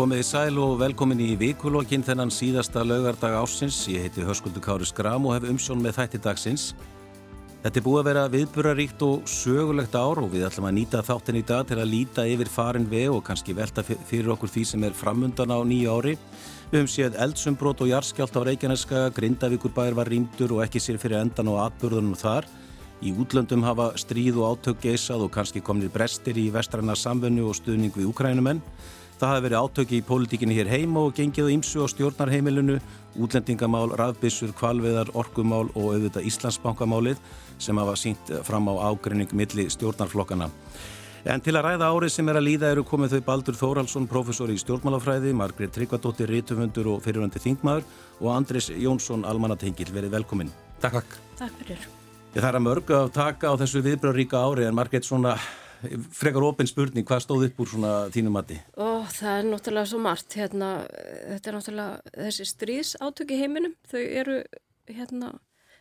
Komið í sæl og velkomin í vikulokkin þennan síðasta laugardag ásins. Ég heiti Hörskuldur Kári Skram og hef umsjón með þætti dagsins. Þetta er búið að vera viðburaríkt og sögulegt ár og við ætlum að nýta þáttin í dag til að líta yfir farin við og kannski velta fyrir okkur því sem er framundan á nýju ári. Við höfum séð eldsumbrót og jarskjált á Reykjaneska, Grindavíkurbær var rýmdur og ekki sér fyrir endan á atbyrðunum þar. Í útlöndum hafa stríð og átök geysað og kannski komnir brestir í vestræna samfunnu og stuðning við úkrænumenn. Það hafi verið átöki í pólitíkinni hér heima og gengið ímsu á stjórnarheimilinu, útlendingamál, rafbissur, kvalveðar, orkumál og auðvitað Íslandsbankamálið sem hafa sínt fram á ágrinning milli stjórnarflokkana. En til að ræða árið sem er að líða eru komið þau Baldur Þóraldsson, professor í stjórnmálafræði, Margrét Tryggvadóttir, rítufundur og fyrirvöndi þingmaður og Andris Jónsson, almanatengil, verið velkomin. Takk, takk. Takk fyrir. Ég þarf að mörg að taka á þessu viðbröðríka árið en Margrét svona frekar ofinn spurning, hvað stóð upp úr svona þínum mati? Ó, það er náttúrulega svo margt, hérna, þetta er náttúrulega þessi stríðsátök í heiminum, þau eru, hérna,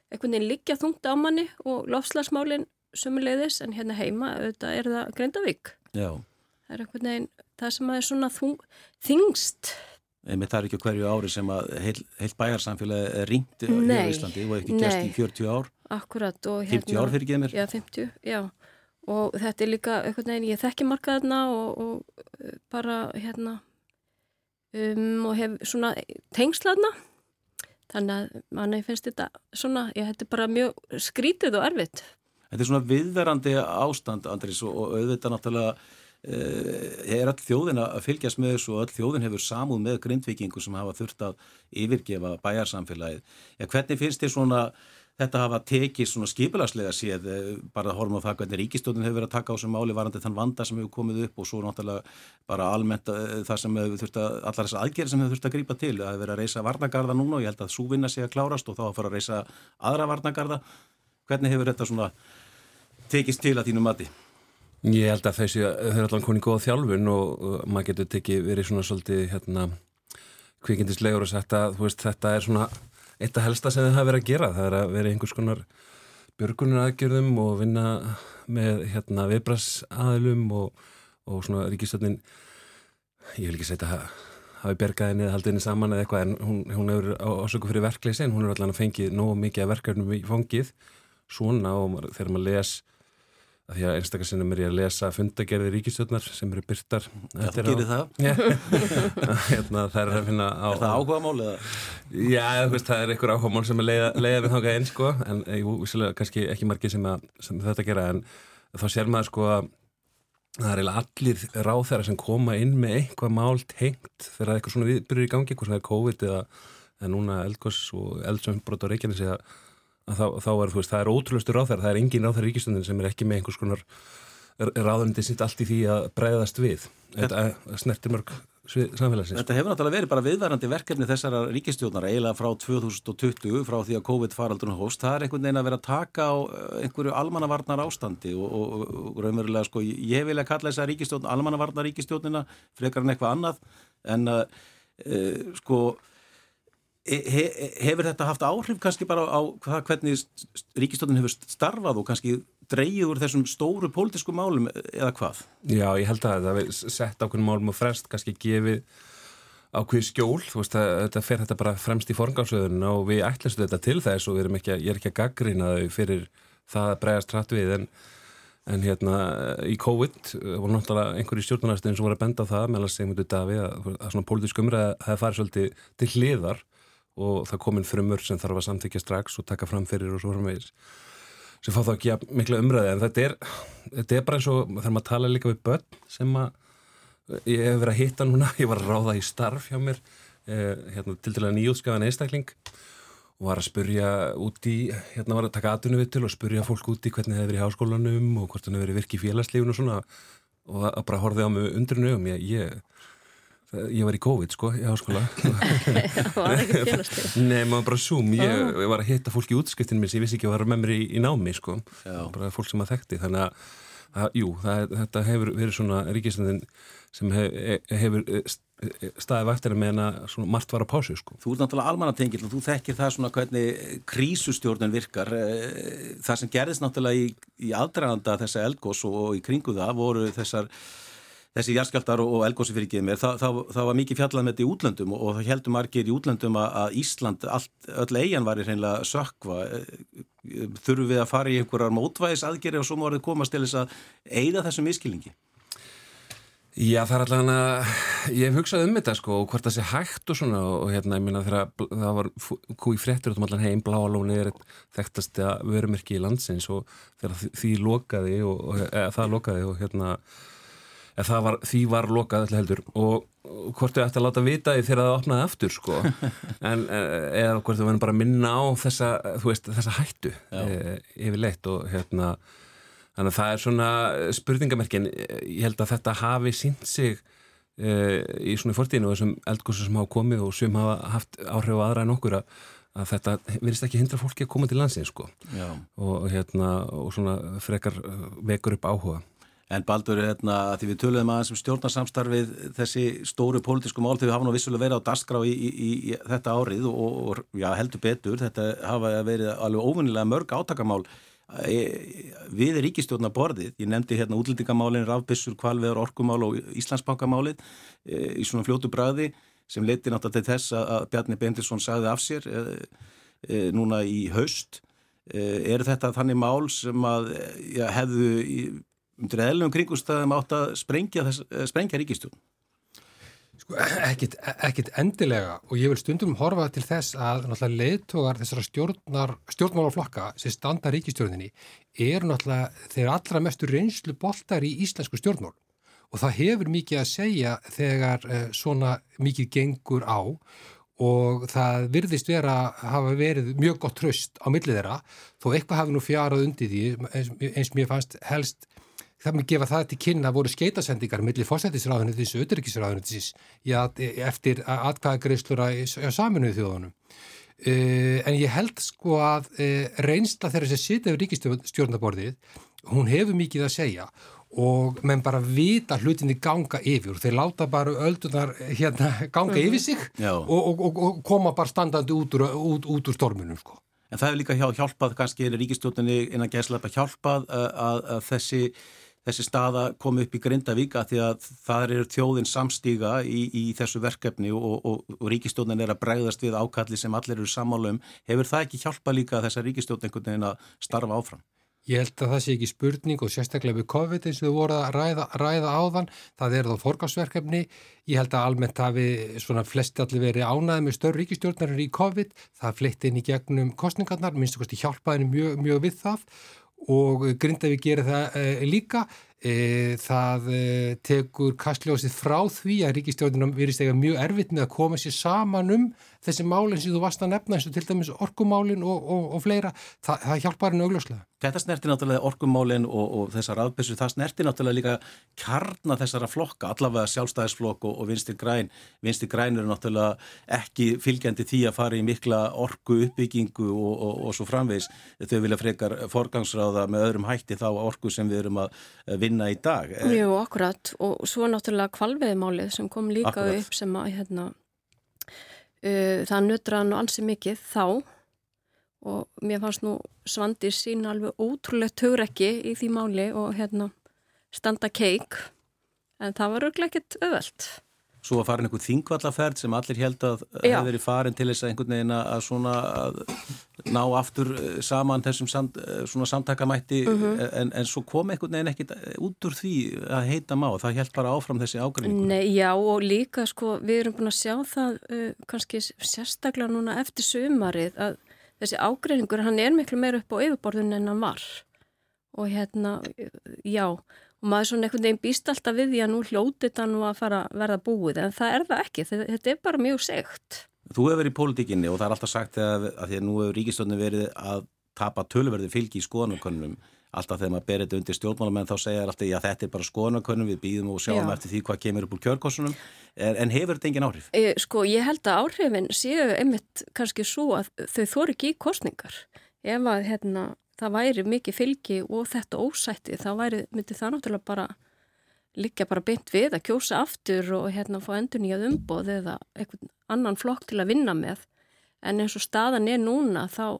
einhvern veginn liggja þungt á manni og lofslagsmálinn sumuleiðis, en hérna heima, auðvitað er það Grindavík. Já. Það er einhvern veginn, það sem er svona þung, þingst. Einmitt það er ekki hverju ári sem að heil, heil bæjarsamfélagi er ringt í Íslandi og ekki gæst í 40 ár. Akkurat. Og, hérna, 50 ár fyrir mér? Já, 50, já og þetta er líka einhvern veginn, ég þekki markaðna og, og bara hérna um, og hef svona tengslaðna þannig að manni finnst þetta svona, ég hætti bara mjög skrítið og erfitt. Þetta er svona viðverandi ástand, Andris, og, og auðvitað náttúrulega eh, er all þjóðin að fylgjast með þessu og all þjóðin hefur samúð með grindvikingu sem hafa þurft að yfirgefa bæjarsamfélagið. Ja, hvernig finnst þið svona þetta hafa tekið svona skipilagslega séð eh, bara að horfum á það hvernig ríkistjóðin hefur verið að taka á þessum máli varandi þann vanda sem hefur komið upp og svo náttúrulega bara almennt eh, það sem hefur þurft að, allar þessar aðgerð sem hefur þurft að grípa til, það hefur verið að reysa varnagarða núna og ég held að svo vinna sé að klárast og þá að fara að reysa aðra varnagarða hvernig hefur þetta svona tekist til að þínu mati? Ég held að þessi, þau er allan konið góða þjálfun og maður getur tekið verið svona svolítið hérna, kvikindislegur og sagt að veist, þetta er svona eitt af helsta sem það hafa verið að gera það er að vera einhvers konar björgunar aðgjörðum og vinna með hérna viðbrasaðilum og, og svona ríkistöldin ég vil ekki segja að hafi bergaðinni eða haldinni saman eða eitthvað en hún, hún hefur ásöku fyrir verkleysi en hún er allan að fengið nógu mikið að verkefnum í fangið svona og þegar maður les að því að einstakar sinnum er ég að lesa fundagerði ríkistjóðnar sem eru byrtar Já, þú gerir það. Hérna, Það er að finna á Er það áhuga mál eða? Já, veist, það er einhver áhuga mál sem er leiða, við þáka einn sko, en jú, kannski ekki margir sem, að, sem þetta gera en þá sér maður sko að það er allir ráþæra sem koma inn með eitthvað mál tengt þegar eitthvað svona viðbyrjur í gangi, eitthvað svona er COVID eða, núna eldgós og eldsömbrót á Reykjanes eða þá, þá er veist, það er ótrúlustur ráþæra, það er engin ráþæra ríkistundin sem er ekki með einhvers konar ráðundi sitt allt í því að breyðast við. Þetta snertir mörg samfélagsins. Þetta hefur náttúrulega verið bara viðvarandi verkefni þessara ríkistjóðnar eiginlega frá 2020, frá því að COVID-faraldurinn hóst, það er einhvern veginn að vera að taka á einhverju almannavarnar ástandi og, og, og raunverulega sko ég vilja kalla þessa ríkistjóðn almannavarnar ríkistjóðnina frekar en eitthvað annað en uh, uh, sko he, hefur þetta haft áhrif kannski bara á hvað, hvernig ríkistöndin hefur starfað og kannski dreyið úr þessum stóru pólitísku málum eða hvað? Já, ég held að það hefur sett ákveðin málum og frest kannski gefið ákveði skjól, þú veist að þetta fer þetta bara fremst í forngáðsöðun og við ætlastu þetta til þess og ekki að, ég er ekki að gaggrina þau fyrir það að bregast hratt við en En hérna í COVID voru náttúrulega einhverju stjórnarnastöðin sem voru að benda á það meðal Sigmundur Davíð að, að svona pólitísku umræða það farið svolítið til hliðar og það kominn frumur sem þarf að samþykja strax og taka fram fyrir og svo framvegis sem fá þá ekki að mikla umræði en þetta er, þetta er bara eins og þegar maður tala líka við börn sem að ég hef verið að hitta núna, ég var að ráða í starf hjá mér eh, hérna, til dæla nýjútskafan einstakling og var að spurja út í, hérna var að taka aðtunum við til og spurja fólk út í hvernig það hefur verið í háskólanum og hvort það hefur verið virki í félagslífun og svona og að bara horfið á mig undrinu um ég, ég Ég var í COVID sko, í háskóla. Var ekki félagstýr Nei, maður bara Zoom. Ég, ég var að hitta fólk í útskiptinu minn sem ég vissi ekki að vera með mér í, í námi sko. Já. bara fólk sem að þekkti. Þannig að, að jú, það, þetta hefur verið svona ríkistöndin sem hef, hefur eh, eh, staðið væftina með hana svona margt var að pásu sko. Þú ert náttúrulega almannatengil og þú þekkir það svona hvernig krísustjórnun virkar. Það sem gerðist náttúrulega í, í aðdraganda þessa eldgós og í kringu það voru þessar þessi jarskjaldar og elgósi fyrir ekki mér, það, það, það var mikið fjallað með þetta í útlöndum og það heldur margir í útlöndum að Ísland, allt, öll eigin var í hreinlega sökva. Þurfum við að fara í einhverjar mótvæðis aðgeri og svo morðið komast til þess að eigða þessum miskilningi? Já, það er allavega ég hef hugsað um þetta sko og hvort það sé hægt og svona og hérna, ég minna þegar það var kúi fréttur út um allan heim, bláalóni er þekktast að verumerki í landsins og þegar því lokaði og, eða það lokaði og hérna eða var, því var lokað allir heldur. Og, og hvort þau ætti að láta vita því þegar það opnaði aftur sko. En eða hvort þau verður bara að minna á þessa, veist, þessa hættu e, yfir leitt og hérna Þannig að það er svona spurningamerkin, ég held að þetta hafi sínt sig e, í svona fórtíðinu og þessum eldgóðsum sem hafa komið og sem hafa haft áhrif á aðra en okkur að, að þetta verðist ekki hindra fólki að koma til landsins sko. Og, hérna, og svona frekar vekur upp áhuga. En Baldur, hérna, því við töluðum aðeins um stjórnarsamstarfið þessi stóru pólitísku mál þegar við hafa nú vissulega verið á dasgrá í, í, í, þetta árið og, og já, heldur betur, þetta hafa verið alveg óvunilega mörg átakamál við ríkistjórnaborðið, ég nefndi hérna útlendingamálinn, rafbissur, kvalveður, orkumál og Íslandsbankamálinn e, í svona fljótu bræði sem leiti náttúrulega til þess að Bjarni Bendilsson sagði af sér e, e, núna í haust. Er þetta þannig mál sem að ja, hefðu undir eðlum kringustæðum átt að sprengja, sprengja ríkistjórn? Sko, ekkit, ekkit endilega. Og ég vil stundum horfa til þess að leiðtogar þessara stjórnmálaflokka sem standa ríkistjórninni eru náttúrulega þeir allra mestu reynslu boltar í íslensku stjórnmál. Og það hefur mikið að segja þegar eh, svona mikið gengur á. Og það virðist vera að hafa verið mjög gott tröst á millið þeirra. Þó eitthvað hafi nú fjarað undir því eins, eins mér fannst helst það með gefa það til kynna voru skeitasendingar millir fósættisráðunisins og auðryggisráðunisins eftir atkvæðagreislur á saminuðu þjóðunum. Uh, en ég held sko að uh, reynsla þeirra sem sitja yfir ríkistjórnaborðið, hún hefur mikið að segja og menn bara vita hlutinni ganga yfir þeir láta bara öldunar hérna ganga -hmm. yfir sig og, og, og, og koma bara standandi út úr, út, út úr stormunum sko. En það hefur líka hjálpað, kannski er ríkistjórnini innan gæslepa hjálpað að, að, að þessi þessi staða komi upp í Grindavík að því að það eru þjóðin samstíga í, í þessu verkefni og, og, og ríkistjóðin er að bregðast við ákalli sem allir eru sammálum. Hefur það ekki hjálpa líka þessa ríkistjóðin einhvern veginn að starfa áfram? Ég held að það sé ekki spurning og sérstaklega við COVID eins og þú voru að ræða, ræða áðan, það er þá forgásverkefni. Ég held að almennt hafi svona flesti allir verið ánaði með störr ríkistjórnarir í COVID, það fleitti inn í gegnum kostningarnar, minnstu kosti hjálpaðinu mjög, mjög við það og Grindavík gerir það e, líka. E, það e, tekur kastljósið frá því að ríkistjóðunum virðist eiga mjög erfitt með að koma sér saman um þessi málinn sem þú varst að nefna eins og til dæmis orkumálinn og, og, og fleira það, það hjálpar henni augljóslega. Þetta snertir náttúrulega orkumálinn og, og þessar aðbessu, það snertir náttúrulega líka kjarna þessara flokka, allavega sjálfstæðisflokk og vinstir græn. Vinstir græn eru náttúrulega ekki fylgjandi því að fara í mikla orku uppbyggingu og svo framvegs þau vilja frekar forgangsráða með öðrum hætti þá orku sem við erum að vinna í dag. Jú, akkurat, og svo náttúrulega kvalveðmálið sem kom líka akkurat. upp sem að hérna það nötra nú ansi mikið þá. Og mér fannst nú Svandi sín alveg ótrúlegt tögrekki í því máli og hérna standa keik. En það var örglega ekkert öðvöld Svo að fara einhver þingvallaferð sem allir held að hefur verið farin til þess að einhvern veginn að svona að ná aftur eh, saman þessum samt, eh, svona samtakamætti mm -hmm. en, en svo kom einhvern veginn ekkit út úr því að heita má. Það held bara áfram þessi ágreiningur. Nei, já og líka sko við erum búin að sjá það uh, kannski sérstaklega núna eftir sömarið að þessi ágreiningur hann er miklu meira upp á yfirborðun en hann var. Og hérna já og maður svona einhvern veginn býst alltaf við því að nú hljóti þetta nú að fara að verða búið en það er það ekki, þetta er bara mjög segt Þú hefur verið í pólitíkinni og það er alltaf sagt að, að því að nú hefur ríkistöndin verið að tapa tölverði fylgi í skoðanakönnum alltaf þegar maður berið þetta undir stjórnmálamenn þá segja alltaf að þetta er bara skoðanakönnum við býðum og sjáum Já. eftir því hvað kemur upp úr kjörkossunum. En, en hefur þetta engin áhrif? E, sko ég held að áhrifin séu einmitt kannski svo að þau þóri ekki í kostningar ef að hérna það væri mikið fylgi og þetta ósætti þá væri, myndi það náttúrulega bara líka bara beint við að kjósa aftur og hérna fá endur nýjað umboð eða einhvern annan flokk til að vinna með en eins og staðan er núna þá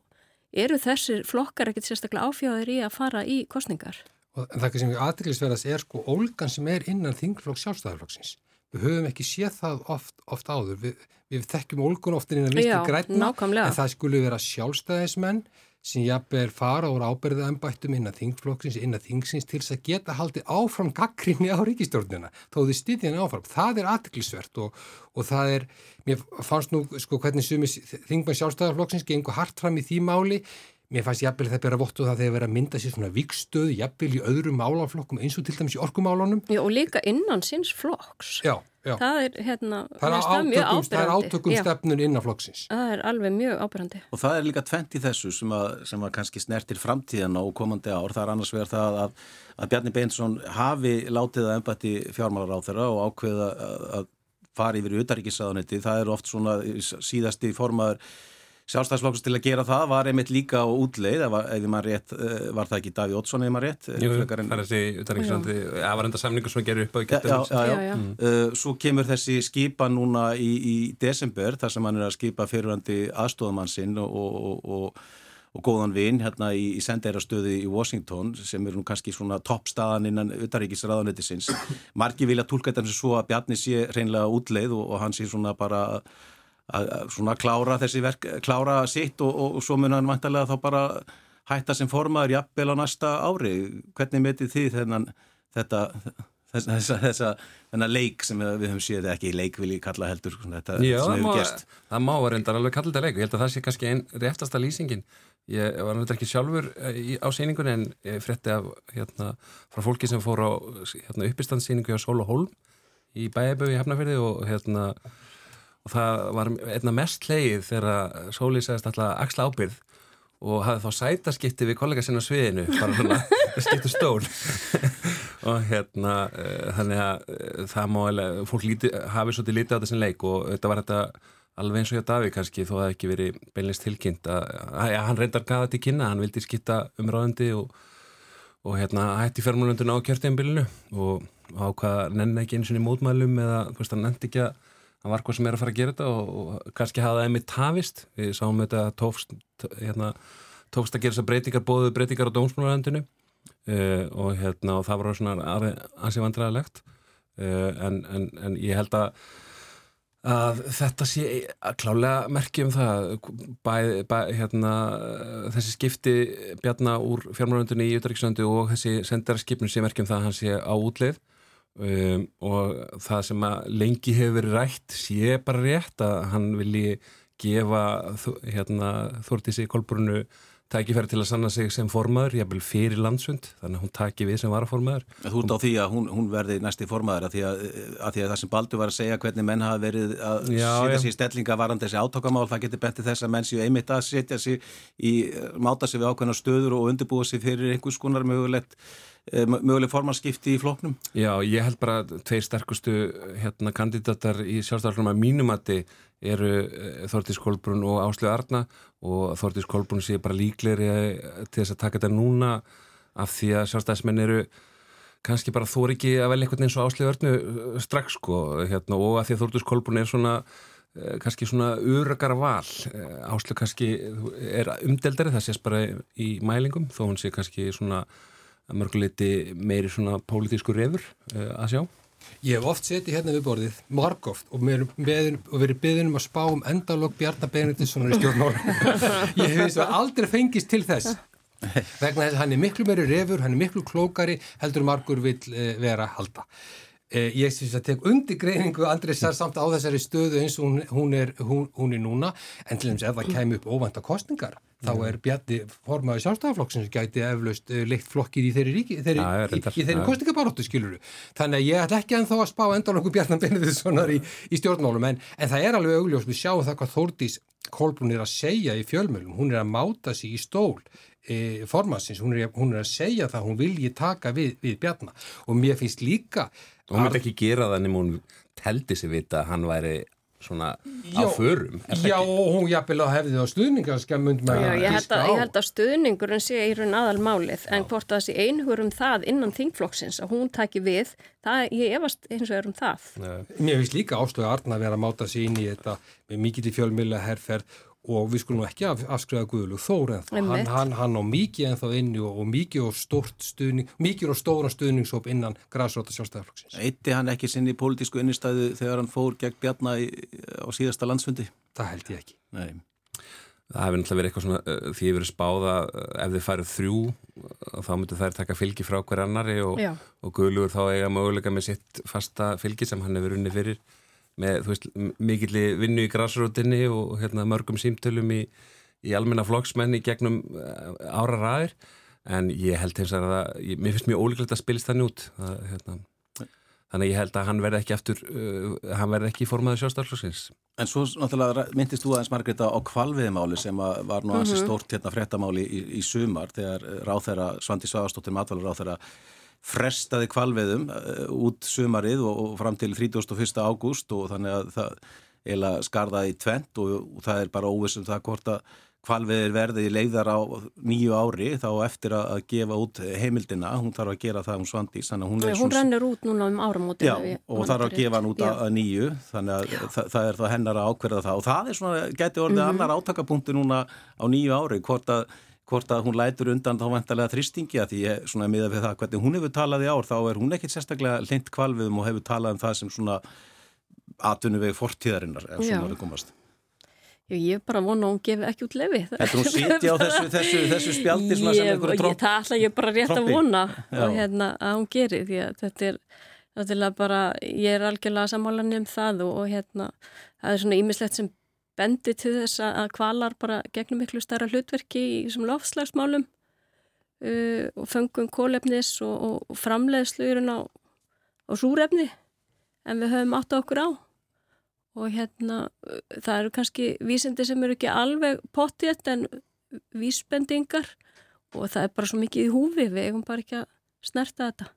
eru þessir flokkar ekkert sérstaklega áfjáðir í að fara í kostningar. Og það sem við aðtryggisverðast er sko ólgan sem er innan þingflokks sjálfstæðarflokksins. Við höfum ekki séð það oft, oft áður. Við, við þekkjum ólgun oftin innan vinstri grætna en það skulle vera sjálfstæðismenn sem jafnvel fara úr ábyrðaðanbættum innan þingflokksins, innan þingsins til þess að geta haldið áfram gaggrinni á ríkistjórnina, þó þið stýðið henni áfram. Það er aðtiklisvert og, og það er, mér fannst nú sko hvernig sumi þingmann sjálfstæðarflokksins gengur hart fram í því máli, mér fannst jafnvel það bera vottu það þegar verið að mynda sér svona vikstöð, jafnvel í öðrum málaflokkum eins og til dæmis í orkumálunum. Já og líka innan sinns flokks. Já. Já. Það er, hérna, það er átökum, það er átökum stefnun innan flokksins. Það er alveg mjög ábyrgandi. Og það er líka tvent í þessu sem að, sem að kannski snertir framtíðan og komandi ár. Það er annars vegar það að, að Bjarni Beinsson hafi látið að ennbætti fjármálar á þeirra og ákveða að, fara yfir í utaríkisaðanetti. Það er oft svona síðasti formaður sjálfstæðsflokks til að gera það var einmitt líka á útleið maður rétt, eh, var það ekki Daví Ótsson ef maður rétt eh, Jú, það er þessi utanriksrandi aðvarenda samningu sem gerur upp á já, já, já, já. Mm. Uh, Svo kemur þessi skipa núna í, í desember þar sem hann er að skipa fyrirhandi aðstofamann sinn og, og, og, og góðan vinn hérna í, í sendeirastöði í Washington sem er nú kannski svona toppstaðan innan utaríkisraðanetisins Marki vilja tólka þetta sem svo að Bjarni sé reynlega útleið og hann sé svona bara að svona klára þessi verk, klára sitt og, og, og svo mun hann vantarlega þá bara hætta sem formaður jafnvel á næsta ári. Hvernig metið þið þennan þetta, þessa, þessa, þessa þennan leik sem við höfum séð ekki leik vil ég kalla heldur þetta Já, sem hefur gæst. Það má reyndar alveg kalla þetta leik ég held að það sé kannski einn réftasta lýsingin. Ég var náttúrulega ekki sjálfur eh, á síningunni en ég frétti af hérna frá fólki sem fór á hérna, uppistandsíningu á Sól og Holm í Bæabögu í Hafnafjörði og hérna það var einna mest hleið þegar Sóli segist alltaf axla ábyrð og hafði þá sætaskipti við kollega sinna sviðinu bara svona, skiptu stól. Og hérna uh, þannig að uh, það má alveg, fólk líti, hafi svolítið lítið á þessin leik og þetta var þetta alveg eins og hjá Daví kannski þó að það ekki verið beinleins tilkynnt að, að ja, hann reyndar gaða til kynna, hann vildi skipta umráðandi og, og hérna hætti fjármjölundinu á kjörtjumbilinu og ákvaða nenni ekki eins og í mótmælum eða hann nendi ekki að hann var hvað sem er að fara að gera þetta og, og kannski hafa það einmitt tafist. Við sáum þetta tófst, hérna, tófst að gera þessar breytingar, bóðu breytingar á dómsmálaröndinu uh, eh, og, hérna, og það var svona aðsig vandræðilegt uh, en, en, en ég held að að þetta sé að klálega merkjum það. Bæ, bæ, hérna, þessi skipti bjarna úr fjármáröndunni í Uttaríksöndu og þessi sendarskipnum sé merkjum það að hann sé á útleið Um, og það sem að lengi hefur verið rætt sé bara rétt að hann vilji gefa hérna, Þórtísi Kolbrunnu tækifæri til að sanna sig sem formaður, jábel fyrir landsund þannig að hún taki við sem varaformaður. Þú ert á því að hún, hún verði næsti formaður að því að, að því að það sem Baldur var að segja hvernig menn hafa verið að já, setja sér stellinga varan þessi átokamál, það getur betið þess að menn séu einmitt að setja sér í máta sér við ákveðna stöður og undirbúa sér fyrir einhvers konar mögulegt möguleg formanskipti í floknum? Já, ég held bara að tveir sterkustu hérna, kandidatar í sjálfstæðarflum að mínumatti eru eh, Þortís Kolbrún og Áslið Arna og Þortís Kolbrún sé bara líkleri til þess að taka þetta núna af því að sjálfstæðismenn eru kannski bara þóri ekki að velja eitthvað eins og Áslið Arnu eh, strax sko hérna, og að því að Þortís Kolbrún er svona kannski svona urökara val Áslið kannski er umdeldari það sést bara í mælingum þó hún sé kannski svona að mörguleiti meiri svona pólitísku refur uh, að sjá? Ég hef oft setið hérna við borðið, margóft og, og verið beðin um að spá um endalokk Bjarnar Benediktssonar í stjórnmál ég hef eins og aldrei fengist til þess. Vegna þess að hann er miklu meiri refur, hann er miklu klókari heldur margur vil uh, vera halda ég syns að tek undir greiningu aldrei sér samt á þessari stöðu eins og hún, hún, er, hún, hún er núna. En til dæmis ef það kemur upp óvænta kostningar þá er Bjarni formaði sjálfstæðarflokksins gæti eflaust uh, leitt flokkið í þeirri, ríki, þeirri, ja, í, í þeirri kostningabaróttu skiluru. Þannig að ég ætla ekki ennþá að spá endalokku Bjarni Benediktssonar í, í stjórnmálum. En, en það er alveg augljós, við sjáum það hvað Þórdís Kolbrún er að segja í fjölmjölum, hún er að máta sig í stól e, formaðsins, hún, hún er að segja það, hún vilji taka við, við Bjarni og mér finnst líka Hún myndi ekki gera það nema hún teldi sig vita að hann væri svona já, á förum Já, og hún jafnvel á hefðið á stuðningarskemmund Já, ég held, að, ég held að stuðningurinn sé í raun aðal málið en hvort það sé einhver um það innan þingflokksins að hún taki við það, ég efast eins og er um það. Nei. Mér finnst líka Arna að vera að máta sín í þetta með mikið í fjölmjöla herrferð og við skulum ekki af, afskrifa Guðlug Þór en hann, hann, hann á mikið en þá inni og, og mikið og stórt stuðning mikið og stóra stuðningshóp innan græsróta sjálfstæðarflokksins. Eitti hann ekki sinni í pólitísku innistæðu þegar hann fór gegn Bjarna í, á síðasta landsfundi? Það held ég ekki. Nei. Það hefur náttúrulega verið eitthvað svona uh, því ég verið spáða ef þið færið þrjú þá myndu þær taka fylgi frá hver annari og, og Guðlugur þá eiga möguleika með sitt fasta fylgi sem hann hefur unni fyrir með, þú veist, mikilli vinnu í græsrútinni og hérna, mörgum símtölum í, í almenna flokksmenni gegnum eh, ára ræðir en ég held eins að það, ég, mér finnst mjög ólíklegt að spilst þannig út það, hérna, þannig að ég held að hann verði ekki eftir, uh, hann verði ekki í formaði sjóstarflokksins. En svo náttúrulega myndist þú aðeins Margreta á kvalviðmáli sem var nú aðeins mm -hmm. stórt hérna fréttamáli í, í sumar þegar ráð þeirra, Svandi Svagastóttir matvalur ráð þeirra frestaði kvalveðum uh, út sumarið og, fram til 31. ágúst og þannig að það eila skarðaði í tvent og, og það er bara óvissum það hvort að kvalveðir verði leiðar á nýju ári þá eftir að gefa út heimildina, hún þarf að gera það um svandís Hún, hún rennur út núna um áramóti Já, og þarf að gefa hann út að, að nýju þannig að það, það er það hennar að ákverða það og það er svona, geti orðið mm -hmm. annar átakapunkti núna á nýju ári hvort að hvort að hún lætur undan þá vantarlega þrýstingi að því ég svona miða við það hvernig hún hefur talað í ár þá er hún ekkit sérstaklega lind kvalviðum og hefur talað um það sem svona atvinnu við fortíðarinnar ef svona verður komast. Já, ég er bara vona að hún gefi ekki út lefi. Þetta hún sýti á þessu, þessu, þessu spjaldi svona sem einhverju trópp. Það ætla ég bara rétt að vona og, hérna, að hún geri því að þetta er náttúrulega bara, ég er algjörlega samálan um það og, og hérna, það er svona ímislegt sem bendi til þess að kvalar bara gegnum miklu stærra hlutverki í þessum lofslagsmálum uh, og fengum kólefnis og, og framleiðsluðurinn á, á súrefni en við höfum átt á okkur á. Og hérna uh, það eru kannski vísindi sem eru ekki alveg pottjett en vísbendingar og það er bara svo mikið í húfi við eigum bara ekki að snerta þetta.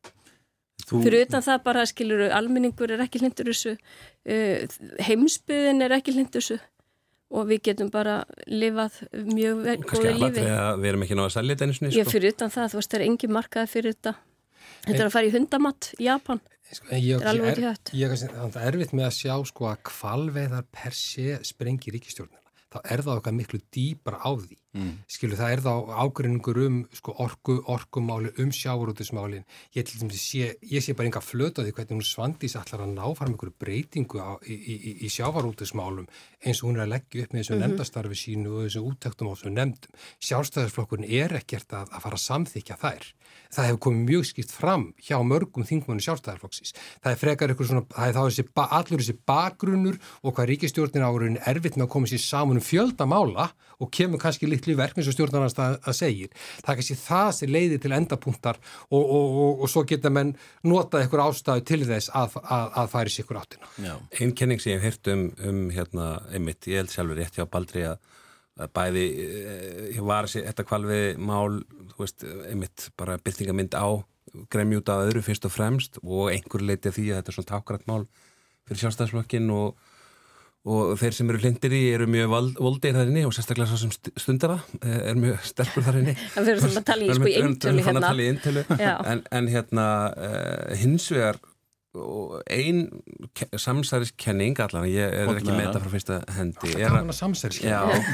Þú... Fyrir utan það bara, skiluru, almenningur er ekki hlindur þessu, uh, heimsbyðin er ekki hlindur þessu og við getum bara lifað mjög vel góða lífi. Við erum ekki náða að selja þetta einu snið, sko? Ég fyrir utan það, þú veist, það er engi markaði fyrir þetta. Þetta er að fara í hundamatt í Japan. Sko, ég, þetta er alveg í hött. Ég er erfitt með að sjá, sko, að kvalveðar per sé sprengi ríkistjórnina. Þá er það okkar miklu dýpar á því. Mm. Skilu, það er þá ágrinningur um sko, orku, orkumáli, um sjáurútusmálin. Ég, sé, ég sé bara enga flöta því hvernig hún svandís allar að ná fram einhverju breytingu á, í, í, í sjávarútusmálum eins og hún er að leggja upp með þessu mm -hmm. nefndastarfi sínu og þessu úttöktum á þessu nefndum. Sjálfstæðarsflokkurinn er ekkert að, að fara að samþykja þær. Það hefur komið mjög skipt fram hjá mörgum þingmennu sjálfstæðarflokksins. Það er frekar eitthvað svona, það er þá þessi, allur þessi bakgrunnur og hvað ríkistjórnin áurinn erfitt með að koma sér saman um fjöldamála og kemur kannski litlu verk eins og stjórnarnast að, að segir. Það er kannski það sem leiðir til endapunktar og, og, og, og svo geta menn notað eitthvað ástæðu til þess að, að, að færi sér ykkur áttina. Einn kenning sem ég hef hirt um, um hérna, einmitt, ég held sjálfur rétt hjá Baldri að bæði, eh, ég var þetta kvalvið mál, þú veist, einmitt bara byrtingamind á gremjúta að öðru fyrst og fremst og einhver leiti því að þetta er svona tákrat mál fyrir sjálfstæðsflokkin og, og þeir sem eru hlindir í eru mjög voldir þar inni og sérstaklega svo sem stundar það eh, er mjög sterkur þar inni. Það fyrir svona að tala í sko í eintölu hérna. en, en hérna uh, hins vegar og ein samsæriskenning allan, ég er Hótt ekki með þetta frá fyrsta hendi Gaman að samsæriskenning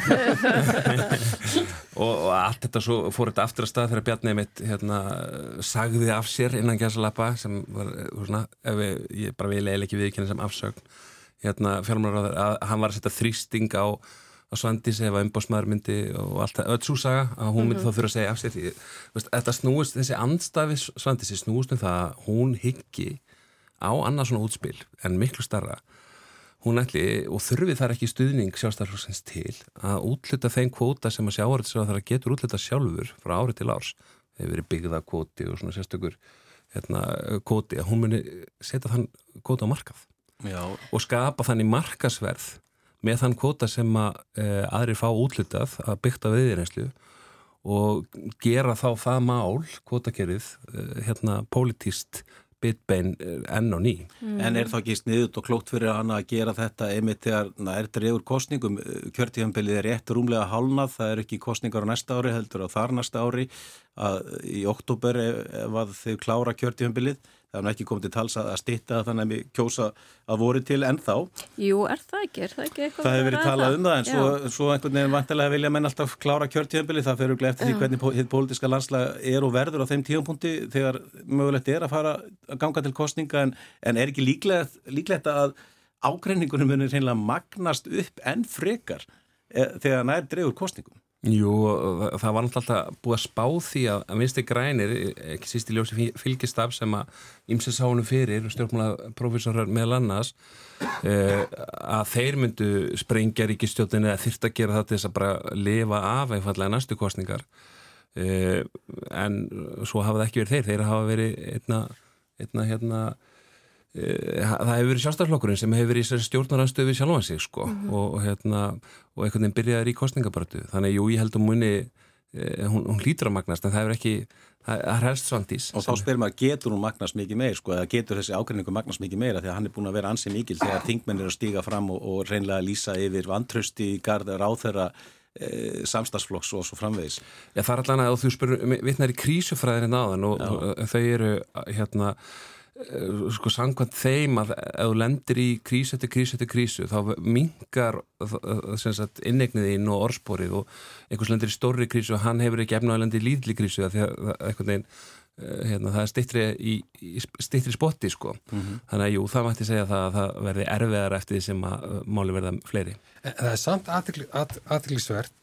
og, og allt þetta svo fór þetta aftur að stað þegar Bjarni mitt hérna, sagði af sér innan gæsalappa sem var svona, við, ég bara vil eða ekki viðkynna sem afsögn hérna, fjármálaráður, að hann var að setja þrýsting á á Svandís ef að umbásmaður myndi og allt það, öll súsaga að hún myndi mm -hmm. þá þurfa að segja af sér því, veist, þetta snúist, þessi andstafi Svandísi snúist um það að hún higgi á annað svona útspil en miklu starra hún ætli og þurfi þar ekki stuðning sjálfstæðarflokksins til að útluta þeim kvóta sem að sjáaröldsra getur útluta sjálfur frá ári til árs. Hefur verið byggða kvóti og svona sérstökur hérna, kvóti að hún muni setja þann kvóta á markað Já. og skapa þannig markasverð með þann kvóta sem að e, aðri fá útlutað að byggta viðirenslu og gera þá það mál kvótakerið e, hérna pólitíst bitbein eh, enn og ný. Mm. En er þá ekki sniðut og klókt fyrir hana að gera þetta einmitt þegar það er drefur kostningum kjörtíðanbilið er rétt rúmlega hálnað það er ekki kostningar á næsta ári heldur á þar næsta ári að í oktober ef að þau klára kjörtíðanbilið það er nú ekki komið til tals að stitta þannig að við kjósa að voru til ennþá. Jú, er það ekki? Er það ekki eitthvað? Það hefur verið talað um það en svo, svo einhvern veginn vantilega vilja menn alltaf klára kjörtíðanbili, það fyrir eftir því hvernig hitt pólitíska landslega er og verður á þeim tíðanpunkti þegar mögulegt er að fara að ganga til kostninga en, en er ekki líklegt, líklegt að ágreiningunum munir reynilega magnast upp enn frekar e, þegar nær drefur kostningum? Jú, það var náttúrulega búið að spá því að, að vinsti grænir, ekki síst í ljósi fylgistaf sem að ymsið sánu fyrir, stjórnmála profesorar meðal annars, eh, að þeir myndu sprengja ríkistjóðinni að þyrta að gera það til þess að bara lifa af einfallega næstu kostningar. Eh, en svo hafa það ekki verið þeir, þeir hafa verið einna, einna hérna, það hefur verið sjálfstæðarflokkurinn sem hefur verið í stjórnaranstöðu við sjálfan sig sko mm -hmm. og, og hérna og einhvern veginn byrjaði í kostningabartu þannig jú ég held um munni eh, hún, hún hlýtur að magnast en það hefur ekki það er helst svandís og þá spyrir maður getur hún magnast mikið meir sko eða getur þessi ákveðningu magnast mikið meira? Því að hann er búin að vera ansið mikil þegar þingmenn er að stíga fram og, og reynlega lýsa yfir vantrösti í garda ráþeira e, samstagsflokks og svo framvegis. Já það er allan að þú spyrir vittnar í krísufræðin áðan og, og þau eru hérna Eh, sko sangkvæmt þeim að ef þú lendir í krísu eftir krísu eftir krísu þá mingar innegniðinn og orðsporið og einhvers lendir í stórri krísu og hann hefur ekki efna að lendir í líðli krísu því að veginn, eh, hérna, það er stittri í, í stittri spotti sko mm -hmm. þannig að jú, það mætti segja það að það verði erfiðar eftir því sem að eh, máli verða fleiri en Það er samt aðtrygglisvert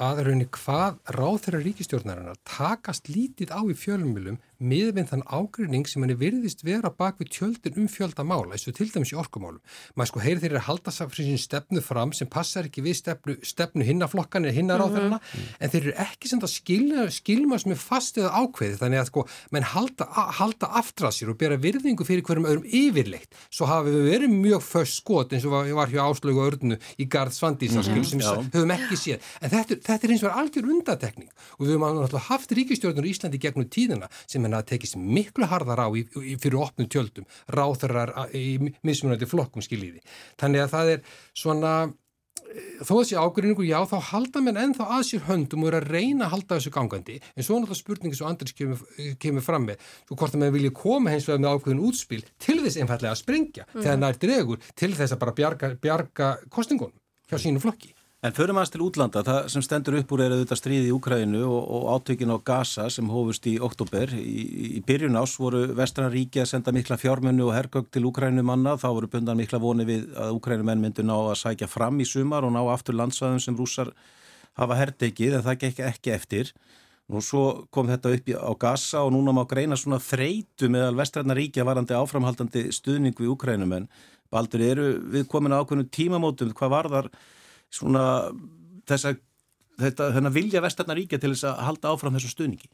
að raunni hvað ráð þeirra ríkistjórnarinnar takast lítið á í fjölumilum miðvinn þann ágrinning sem henni virðist vera bak við tjöldin um fjölda mála, eins og til dæmis í orkumálum. Maður sko heyri þeirri að halda sáfrið sín stefnu fram sem passar ekki við stefnu, stefnu hinnaflokkan eða hinnaráðurina, mm -hmm. en þeir eru ekki sem það skilma, skilma sem er fast eða ákveði, þannig að sko, menn halda, halda aftra sér og bera virðingu fyrir hverjum öðrum yfirleitt. Svo hafi við verið mjög föst skot eins og var, var hjá áslögu örnu í Garð Svandísarskil mm -hmm. sem Já. höfum ekki séð. En þetta, þetta er eins og algjör undatekning og við höfum sem henni að tekist miklu harðar á í, í, fyrir opnum tjöldum, ráþarar í mismunandi flokkum skiljiði. Þannig að það er svona, eh, þó þessi ágrinningu, já, þá halda menn ennþá að sér höndum og eru að reyna að halda þessu gangandi, en svo náttúrulega spurningi svo Andris kemur, kemur fram með, svo hvort að menn vilja koma hens vegar með ákveðin útspil til þess einfallega að sprengja, mm. þegar það er dregur til þess að bara bjarga, bjarga kostingunum hjá sínu flokki. En förum aðeins til útlanda, það sem stendur upp úr er auðvitað stríði í Úkrænu og, og átökin á Gaza sem hófust í oktober. Í, í byrjun ás voru Vestranríki að senda mikla fjármennu og hergögg til Úkrænu manna, þá voru bundan mikla voni við að Úkrænu menn myndu ná að sækja fram í sumar og ná aftur landsvæðum sem rússar hafa herrtekið en það gekk ekki eftir. Nú svo kom þetta upp á Gaza og núna má greina svona þreitu meðal Vestranríki að varandi áframhaldandi stuðning við Úkrænu menn. Baldur, eru við komin á ákveðinu tímamótum, hvað var þar svona þess að þetta vilja vestarnaríkja til þess að halda áfram þessu stuðningi?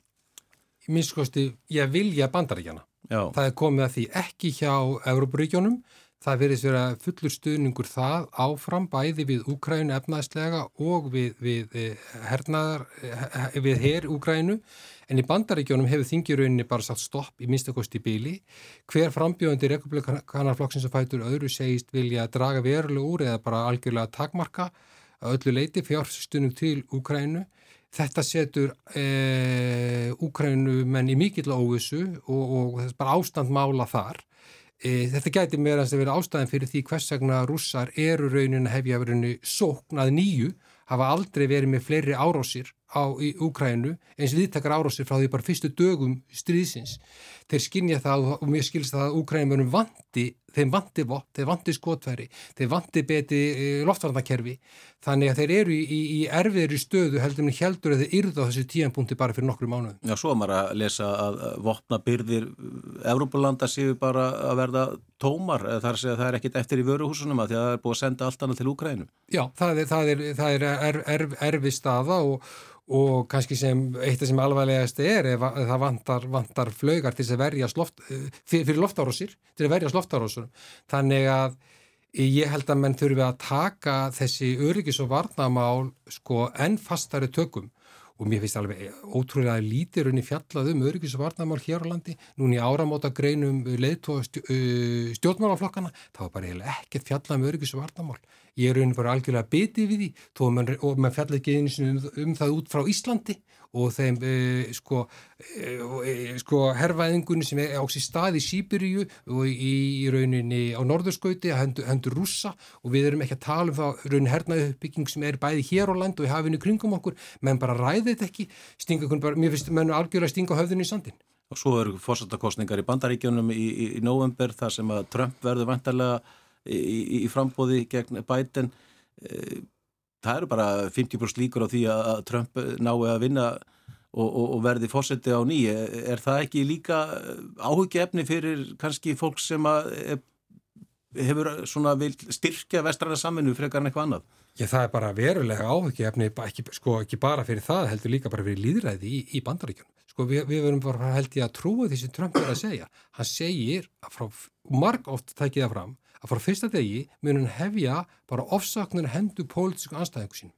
Minnskosti, ég vilja bandaríkjana. Já. Það er komið að því ekki hjá Európaríkjónum. Það verðist vera fullur stuðningur það áfram bæði við Úkrænu efnaðslega og við, við eh, hernaðar, eh, við herr Úkrænu. En í bandaríkjónum hefur þingirauninni bara sagt stopp í minnstakosti bíli. Hver frambjóðandi republikanarflokksins að fætur öðru segist vilja draga verulega úr eða bara algjörlega takmarka öllu leiti fjárstunum til Úkrænu. Þetta setur e, Úkrænu menn í mikill óvissu og, og er bara ástandmála þar. E, þetta gæti meðan að vera ástæðin fyrir því hvers vegna rússar eru raunin að hefja verinu sóknað nýju, hafa aldrei verið með fleiri árósir á í Úkrænu eins viðtakar árósir frá því bara fyrstu dögum stríðsins. Þeir skinja það og mér skilst það að Úkrænum verðum vandi þeim vanti vott, þeir vanti skotfæri, þeir vanti beti eh, loftvarnakerfi þannig að þeir eru í, í, erfiðri stöðu heldur en heldur að þeir yrða þessu tíanpunkti bara fyrir nokkru mánuðum. Já, svo maður að lesa að vopna byrðir Evrópulanda séu bara að verða tómar, þar að það er ekkit eftir í vöruhúsunum að það er búið að senda allt annað til Úkrænum. Já, það er, það er, það er er, er, erfi staða og og kannski sem eitt af sem alvarlegast er ef það vantar, vantar flögar til að verjast loft, eh, fyrir loftárósir til að verjast loftárósum þannig að ég held að menn þurfi að taka þessi öryggis og varnamál sko enn fastari tökum. Og mér finnst alveg ótrúlega lítir unni fjallað um öryggis og varnamál hér á landi. Núni áramóta greinum leiðtó uh, stjórnmálaflokkana þá er bara ekkert fjallað um öryggis og varnamál ég er unni bara algjörlega bitið við því mann, og mann fjallað ekki eins um, um það út frá Íslandi og þeim e, sko, e, sko herfaðingunni sem er á sér stað í Sýbiríu og í, í rauninni á norðurskauti að hendur, hendur rússa og við erum ekki að tala um það raunin hernaðu uppbygging sem er bæði hér á land og í hafinu kringum okkur, menn bara ræði þetta ekki, stinga bara, mér finnst menn algjörlega stinga höfðinu í sandin. Og svo eru fórsættakostningar í bandaríkjunum í, í, í november þar sem að Trump verður vantarlega í, í frambóði gegn Biden. E, það eru bara 50% líkur á því að Trump nái að vinna og, og, og verði fórsætti á nýje. Er það ekki líka áhugjefni fyrir kannski fólk sem er, hefur styrkja vestræna saminu frekar en eitthvað annað? Já, það er bara verulega áhugjefni, ekki, sko, ekki bara fyrir það, heldur líka bara fyrir líðræði í, í bandaríkjunum. Sko við, við verum bara held ég að trúa því sem Trump er að segja. Hann segir, frá, marg oft tækið það fram, að frá fyrsta degi mun hann hefja bara ofsaknur hendu pólitísku anstæðingu sín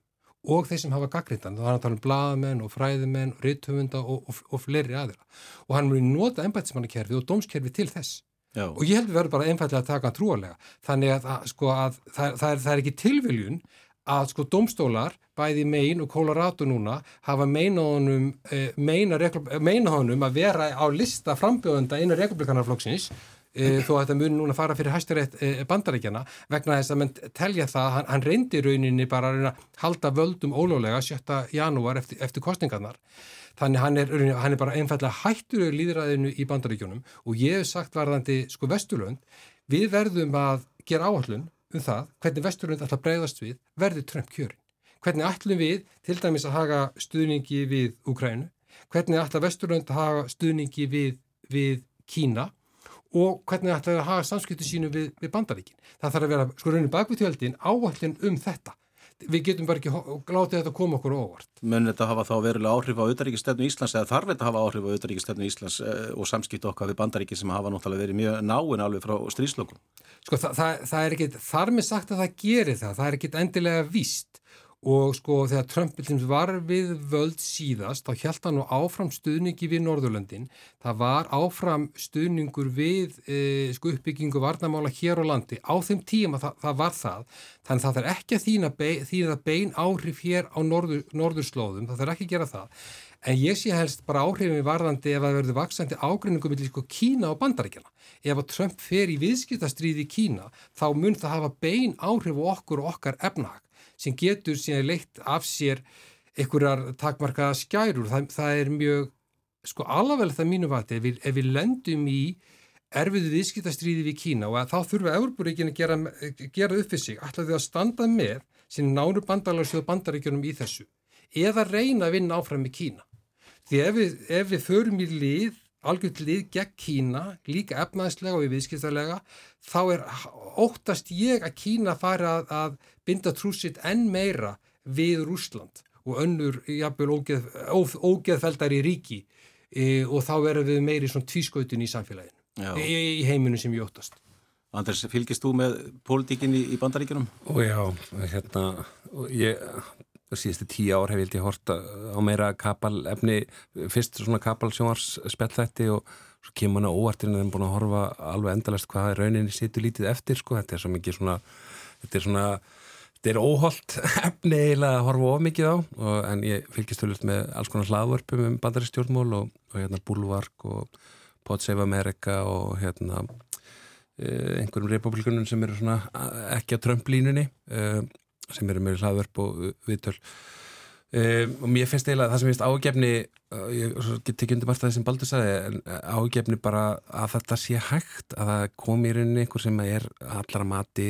og þeir sem hafa gaggrindan, þá er hann að tala um bladamenn og fræðimenn og ritthöfunda og, og, og fleiri aðra og hann mun nota ennbætismannakerfi og dómskerfi til þess. Já. og ég held við verðum bara einfallega að taka trúalega þannig að, að, sko, að það, það, er, það er ekki tilviljun að sko domstólar, bæði Maine og Colorado núna, hafa meina honum, eh, meina, meina honum að vera á lista frambjóðanda innan republikanarflokksins e, þó að þetta muni núna fara fyrir hæstirétt e, bandaríkjana vegna þess að mann telja það, hann, hann reyndi rauninni bara að halda völdum ólólega 7. janúar eftir, eftir kostningarnar þannig hann er, hann er bara einfallega hættur líðræðinu í bandaríkjunum og ég hef sagt varðandi sko Vesturlund við verðum að gera áallun um það hvernig Vesturlund að breyðast við verður Trump kjörin hvernig ætlum við til dæmis að haga stuðningi við Ukrænu hvernig ætla Vesturlund að haga stuðningi við, við Kína og hvernig ætla það að hafa samskiptu sínu við, við bandaríkin. Það þarf að vera sko raunin bakvítjöldin áallin um þetta. Við getum bara ekki látið þetta að koma okkur óvart. Mönn þetta hafa þá verulega áhrif á auðaríkistefnu Íslands eða þarf þetta hafa áhrif á auðaríkistefnu Íslands eh, og samskiptu okkar við bandaríkin sem hafa náttúrulega verið mjög náinn alveg frá stríslokkum? Sko það, það, það er ekki, þar með sagt að það gerir það, það er ekki endilega víst og sko þegar Trump var við völd síðast þá held hann nú áfram stuðningi við Norðurlöndin. Það var áfram stuðningur við e, sko uppbyggingu varnamála hér á landi. Á þeim tíma það, það var það. Þannig það er ekki að þýna bein, þýna bein áhrif hér á norður, norðurslóðum. Það er ekki að gera það. En ég sé helst bara áhrifin varðandi ef það verður vaksandi ágreiningum með sko Kína og bandaríkjana ef að Trump fer í viðskiptastríði í Kína þá mun það hafa bein áhrif okkur og okkar efnahag sem getur síðan leitt af sér einhverjar takmarkaða skærur. Það, það er mjög, sko alveg það mínu vati, ef ef við lendum í erfiðu viðskiptastríði við Kína og þá þurfa Európaríkin að gera, gera upp fyrir sig, alltaf því að standa með sín nánu bandalarsjóð bandaríkjunum í þessu, eða reyna að vinna áfram í Kína. Því ef við, ef við förum í lið algjörð lið gegn Kína, líka efnaðslega og í viðskiptarlega, þá er óttast ég að Kína fari að, að binda trúsitt enn meira við Rúsland og önnur jafnvel ógeð, ógeðfeldar í ríki e, og þá verður við meiri svona tvískautin í samfélaginu, í, í heiminu sem ég óttast. Anders, fylgist þú með pólitíkin í, í bandaríkinum? Ó já, hérna, ég síðustu tíu ár hef ég hildið horta á meira kapalefni fyrst svona kapalsjónars spjallþætti og svo kemur hann á óvartinn en þeim búin að horfa alveg endalast hvað rauninni situr lítið eftir sko, þetta er svo mikið svona þetta er svona, þetta er óholt efni eiginlega að horfa of mikið á og, en ég fylgist höfðist með alls konar hlaðvörpum um bandaristjórnmól og, og hérna Búlvark og Pod Save America og hérna eh, einhverjum republikunum sem eru svona ekki á trömplínunni eh, sem eru með hlaðverp og viðtöl. Um, og mér finnst eiginlega það sem finnst ágefni ég get ekki undir margt að það sem Baldur sagði en ágefni bara að þetta sé hægt að það komi í rauninni einhver sem er allara mati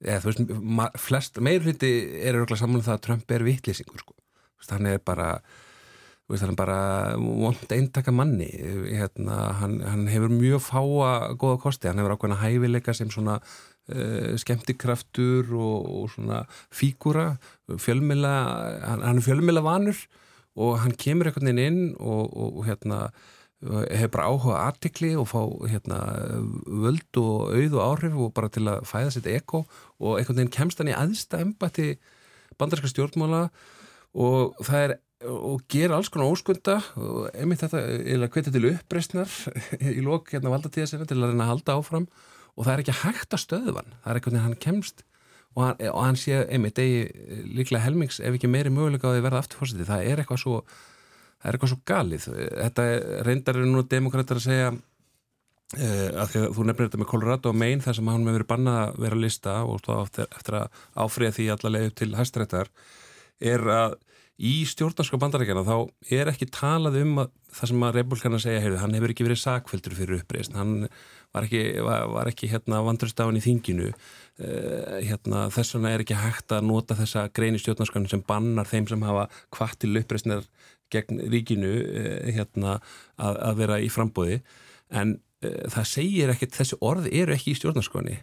eða þú veist, flest meir hluti er örgulega saman um það að Trump er vittlýsingur sko, þannig er bara þannig er bara vond eintaka manni hérna, hann, hann hefur mjög fáa góða kosti, hann hefur ákveðna hæfileika sem svona uh, skemmtikraftur og, og svona fígúra fjölmila, hann, hann er fjölmila vanur og hann kemur einhvern veginn inn og, og, og hérna hefur bara áhuga artikli og fá hérna, völd og auð og áhrif og bara til að fæða sitt eko og einhvern veginn kemst hann í aðsta embati bandarska stjórnmála og það er og gera alls konar óskunda og einmitt þetta, eða hvetja til uppreysnar í lók hérna valdatíða sinna til að reyna að halda áfram og það er ekki hægt að stöðvan það er eitthvað þegar hann kemst og hann, og hann sé einmitt eigi líklega helmings ef ekki meiri möguleika á því að verða afturfórsiti það er eitthvað svo er eitthvað svo galið. Þetta reyndar er nú demokrater að segja uh, að því að þú nefnir þetta með Colorado og Maine þar sem hann með verið bannað að vera að lista og þá eftir að áfriða því allavega til hæstaréttar er að í stjórnarska bandarækjana þá er ekki talað um að, það sem að Rebulkana segja, heyrðu, hann hefur ekki verið sakveldur fyrir uppreist, hann var ekki, var, var ekki hérna hann í þinginu. Uh, hérna, þess vegna er ekki hægt að nota þessa greini stjórnarskan sem bannar þeim sem hafa hvað til uppreistnar gegn ríkinu uh, hérna, að, að vera í frambóði en uh, það segir ekki, þessi orð eru ekki í stjórnarskani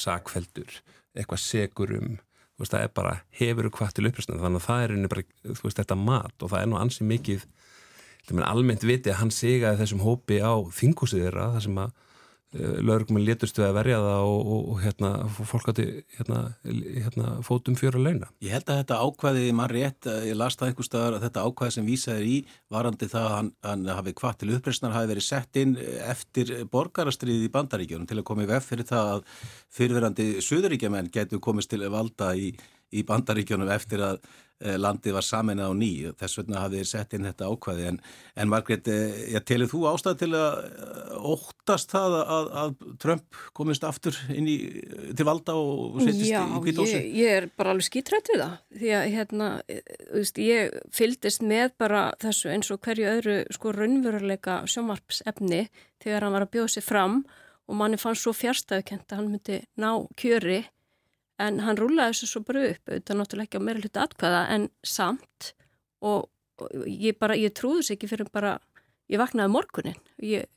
sakveldur, eitthvað segurum það er bara hefur hvað til uppröstna þannig að það er bara, þú veist, þetta mat og það er nú ansið mikið almennt viti að hann sigaði þessum hópi á þingúsið þeirra, það sem að Eh, laurugum létust við að verja það og, og, og hérna, fólk átti hérna, hérna, fótum fjóra launa. Ég held að þetta ákvæði, mann rétt, eh, ég las það einhver staðar að þetta ákvæði sem vísaður í varandi það að hann, hann hafi hvað til uppreysnar hafi verið sett inn eftir borgarastriðið í bandaríkjónum til að koma í vef fyrir það að fyrirverandi söðuríkjaman getur komist til að valda í, í bandaríkjónum eftir að Eh, landið var saminað á ný. Þess vegna hafið þið sett inn þetta ákvæði. En, en Margret, eh, telur þú ástæð til að eh, óttast það að, að Trump komist aftur inn í, til valda og setjast Já, í kvítósi? Já, ég, ég er bara alveg skítrætt við það. Því að hérna, veist, ég fyldist með bara þessu eins og hverju öðru sko raunveruleika sjómarpsefni þegar hann var að bjóða sig fram og manni fannst svo fjárstæðukent að hann myndi ná kjöri en hann rúlaði þessu svo bara upp auðvitað náttúrulega ekki á meira hluti atkvæða en samt og, og ég bara, ég trúði þessu ekki fyrir bara ég vaknaði morgunin. Ég,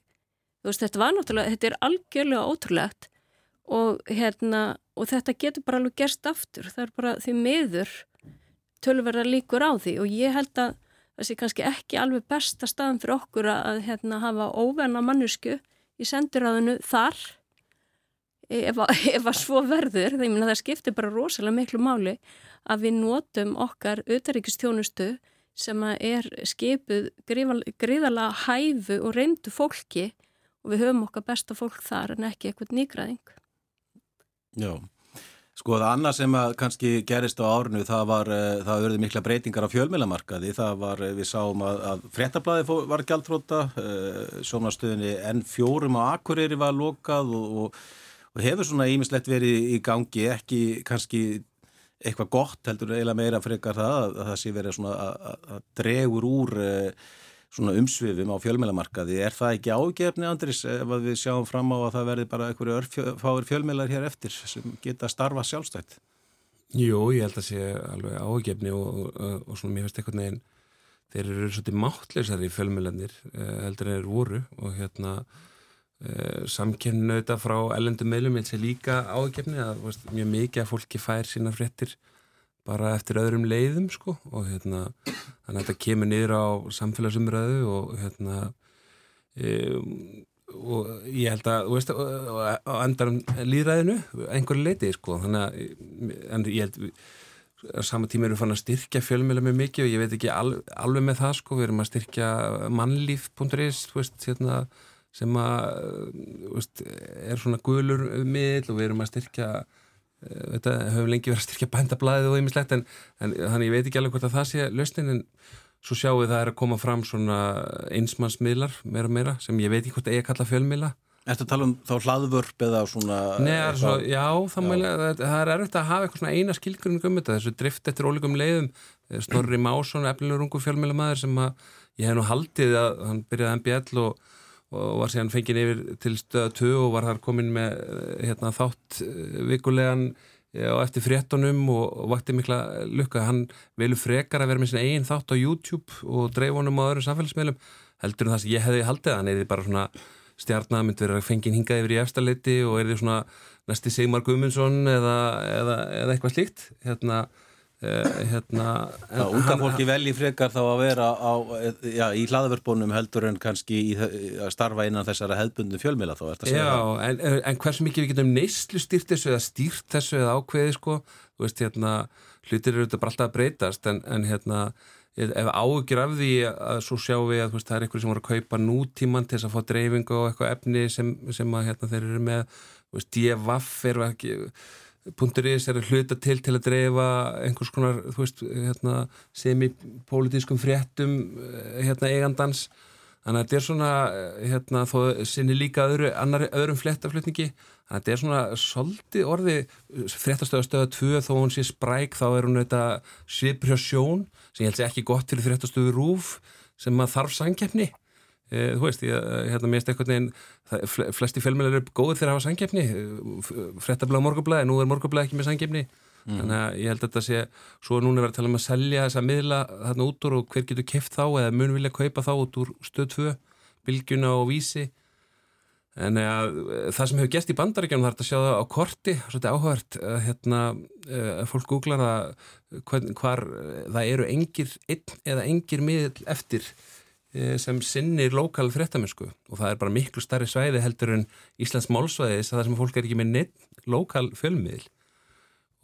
þú veist, þetta var náttúrulega, þetta er algjörlega ótrúlegt og hérna og þetta getur bara alveg gerst aftur. Það er bara því miður tölverða líkur á því. Og ég held að það sé kannski ekki alveg besta staðan fyrir okkur að hérna hafa óvenna mannesku í sendiráðinu þar ef að, svo verður, það, skiptir bara rosalega miklu máli að við notum okkar auðaríkistjónustu sem er skipuð gríðala hæfu og reyndu fólki og við höfum okkar besta fólk þar en ekki eitthvað nýgraðing. Já, sko það annað sem kannski gerist á árinu það var, eh, það verði mikla breytingar á fjölmjölamarkaði, það var, eh, við sáum að, að fréttablaði var gjaldfróta, eh, sjónastöðinni N4 á Akureyri var lokað og, og og hefur svona ímislegt verið í gangi ekki kannski eitthvað gott heldur eiginlega meira frekar það að, að það sé verið svona að, dregur úr uh, svona umsvifum á fjölmjölamarkaði er það ekki ágefni Andris ef við sjáum fram á að það verði bara einhverju fáir fjölmjölar hér eftir sem geta starfa sjálfstætt? Jú, ég held að sé alveg ágefni og, og, og svona mér finnst eitthvað neginn þeir eru svolítið máttleysar í fjölmjölanir eh, heldur en þeir voru og hérna Samkynnu þetta frá ellendum meilum eins og líka ágefni að veist, mjög mikið að fólki fær sína fréttir bara eftir öðrum leiðum sko og hérna þannig að þetta kemur niður á samfélagsumröðu og hérna um, og ég held að veist, á endarum líðræðinu einhverju leiti sko þannig að en ég held að sama tíma erum við fann að styrkja fjölmjöla með mikið og ég veit ekki al, alveg með það sko við erum að styrkja mannlíf.is þú veist hérna sem að veist, er svona gulur miðl og við erum að styrkja eh, þetta höfum lengi verið að styrkja bændablaðið og einmislegt en, en þannig ég veit ekki alveg hvort að það sé löstin en svo sjáum við það er að koma fram svona einsmannsmiðlar meira og meira sem ég veit ekki hvort er að kalla fjölmiðla. Er þetta tala um þá hlaðvörp eða svona... Nei, svo, já, já. Mæli, það, það er erfitt að hafa eitthvað svona eina skilgrunning um þetta, þessu drift eftir ólíkum leiðum. Snorri Másson, efnilegur ungu fjölmiðlamæður sem að ég hef nú haldið að hann byrjaði MBL og og var síðan fengin yfir til stöða 2 og var þar komin með eh, hérna, þátt eh, vikulegan eh, og eftir fréttonum og, vakti mikla lukka. Hann velu frekar að vera með sin eigin þátt á YouTube og dreif honum á öðrum samfélagsmiðlum heldur en það sem ég hefði haldið hann eða bara svona stjarnar myndi vera fengin hingað yfir í eftirleiti og er því svona næsti Sigmar Gumundsson eða, eða, eða eitthvað slíkt hérna hérna, það unga fólki velji frekar þá að vera á, já, í hlaðvörpunum heldur en kannski í, að starfa innan þessara hefðbundum fjölmila þá Já, en, en hversu mikið við getum neyslu stýrt þessu eða stýrt þessu eða ákveði sko, þú veist hérna hlutir eru þetta bara alltaf að breytast en, en hérna ef ágjur af því að svo sjáum við að veist, það er eitthvað sem voru að kaupa nútíman til þess að fá dreifingu og eitthvað efni sem, sem að hérna, þeir eru með, þú veist, DFF eru ekki punkturis er að hluta til til að dreifa einhvers konar, veist, hérna, semipolítiskum fréttum eh, hérna, eigandans. Þannig að þetta er svona, eh, hérna, þó sinni líka öðru, annar, öðrum flettaflutningi þannig að þetta er svona svolítið orði fréttastöðastöða 2 þó hún sé spræk, þá er hún svipur hjá sjón, sem ég held að ekki gott fyrir fréttastöðu rúf sem maður þarf sangkeppni Eh, þú veist, ég, eh, hérna mér veist eitthvað neginn, flesti fjölmjölar eru góðir þegar að hafa sangkeppni eh, frettabla á morgublaði, nú er morgublaði ekki með sangkeppni mm. þannig að ég held að þetta sé svo núna verður að tala um að selja þessa miðla þarna út úr og hver getur keft þá eða mun vilja kaupa þá út úr stöð 2 bilgjuna og vísi. En að, það sem hefur gert í bandaríkjum þarf að sjá það á korti svolítið áhört, hérna fólk googlar að hvar, það eru engir einn eða engir miðl eftir. Eh, sem sinnir lokal fréttamennsku. Og það er bara miklu starri svæði heldur en Íslands málsvæðis að það sem fólk er ekki með neitt lokal fjölmiðl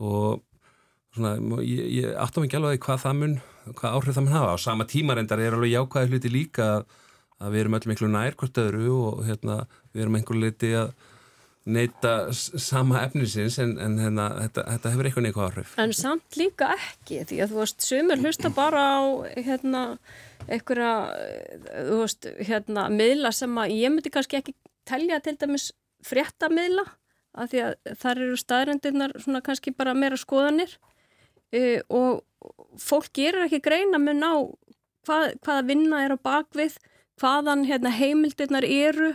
og svona, ég, ég áttum ekki alveg hvað það mun, hvað áhrif það mun hafa. Á sama tímarendar er alveg jákvæði hluti líka að við erum öll miklu nær hvort öðru og hérna, við erum einhver liti að neyta sama efnisins en, en hérna, þetta, þetta hefur eitthvað neikvæð áhrif. En samt líka ekki því að þú veist, sumir hlusta bara á hérna einhverja, þú veist, hérna, miðla sem að ég myndi kannski ekki telja til dæmis fréttamiðla af því að þar eru staðrændirnar svona kannski bara meira skoðanir. Uh, og fólk gerur ekki greina með ná hvað, hvaða vinna er á bakvið, hvaðan hérna, heimildirnar eru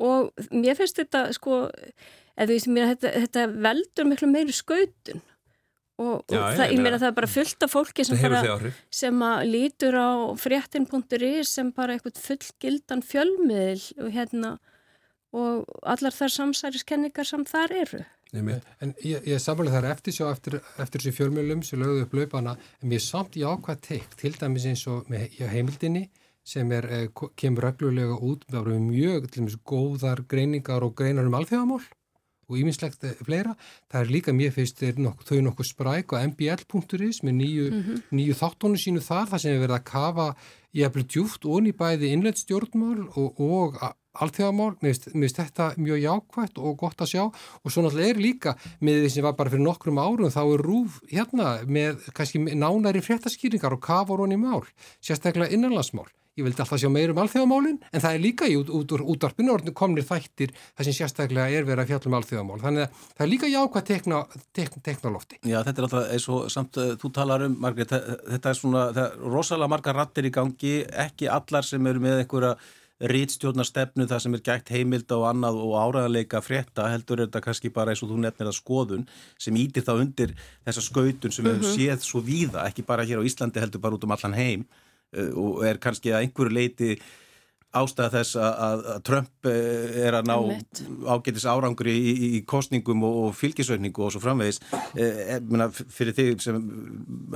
og mér finnst þetta sko, eða því sem ég, þetta, þetta veldur miklu meiri skautun. Og, og Já, það, ég meina það er bara fullt af fólki sem, bara, sem að lítur á fréttin.is sem bara eitthvað fullgildan fjölmiðil og, hérna, og allar þar samsæriskenningar sem þar eru. En ég, ég samfélag þar eftir sjá eftir, eftir þessu fjölmiðlum sem lögðu upp löpana en mér samt í ákvað teikt til dæmis eins og með heimildinni sem er, eh, kemur reglulega út með mjög til, góðar greiningar og greinar um alþjóðamál og íminnslegt fleira. Það er líka mér feist nokkuð, þau nokkuð spræk á mbl.is með nýju, mm -hmm. nýju þáttónu sínu þar þar sem er verið að kafa jæfnvel djúft og í bæði innleitstjórnmál og, og allþjóðamál. Mér finnst þetta mjög jákvægt og gott að sjá og svo náttúrulega er líka með því sem var bara fyrir nokkrum árum þá er rúf hérna með kannski nánæri fréttaskýringar og kafur honni mál, sérstaklega innanlandsmál ég vildi alltaf sjá meirum alþjóðamálin en það er líka í út, út úr útdarpinu orðinu komnir þættir það sem sérstaklega er verið að fjallum alþjóðamál þannig að það er líka jákvæð tekna, tekna, teknalofti. Já þetta er alltaf eins og samt uh, þú talar um Margrét þetta er svona, það er rosalega marga rattir í gangi ekki allar sem eru með einhverja rítstjórnarstefnu það sem er gætt heimilda og annað og áræðarleika frétta heldur er þetta kannski bara eins og þú nefnir að skoðun sem ítir þá undir þessa skautun sem mm -hmm. við séð svo víða ekki bara hér á Íslandi heldur bara út um allan heim Eh, og er kannski að einhverju leiti ástæða þess að, að Trump eh, er að ná ágætis árangri í, í, í kostningum og, og fylgisveikningu og svo framvegis. E, e, fyrir þig sem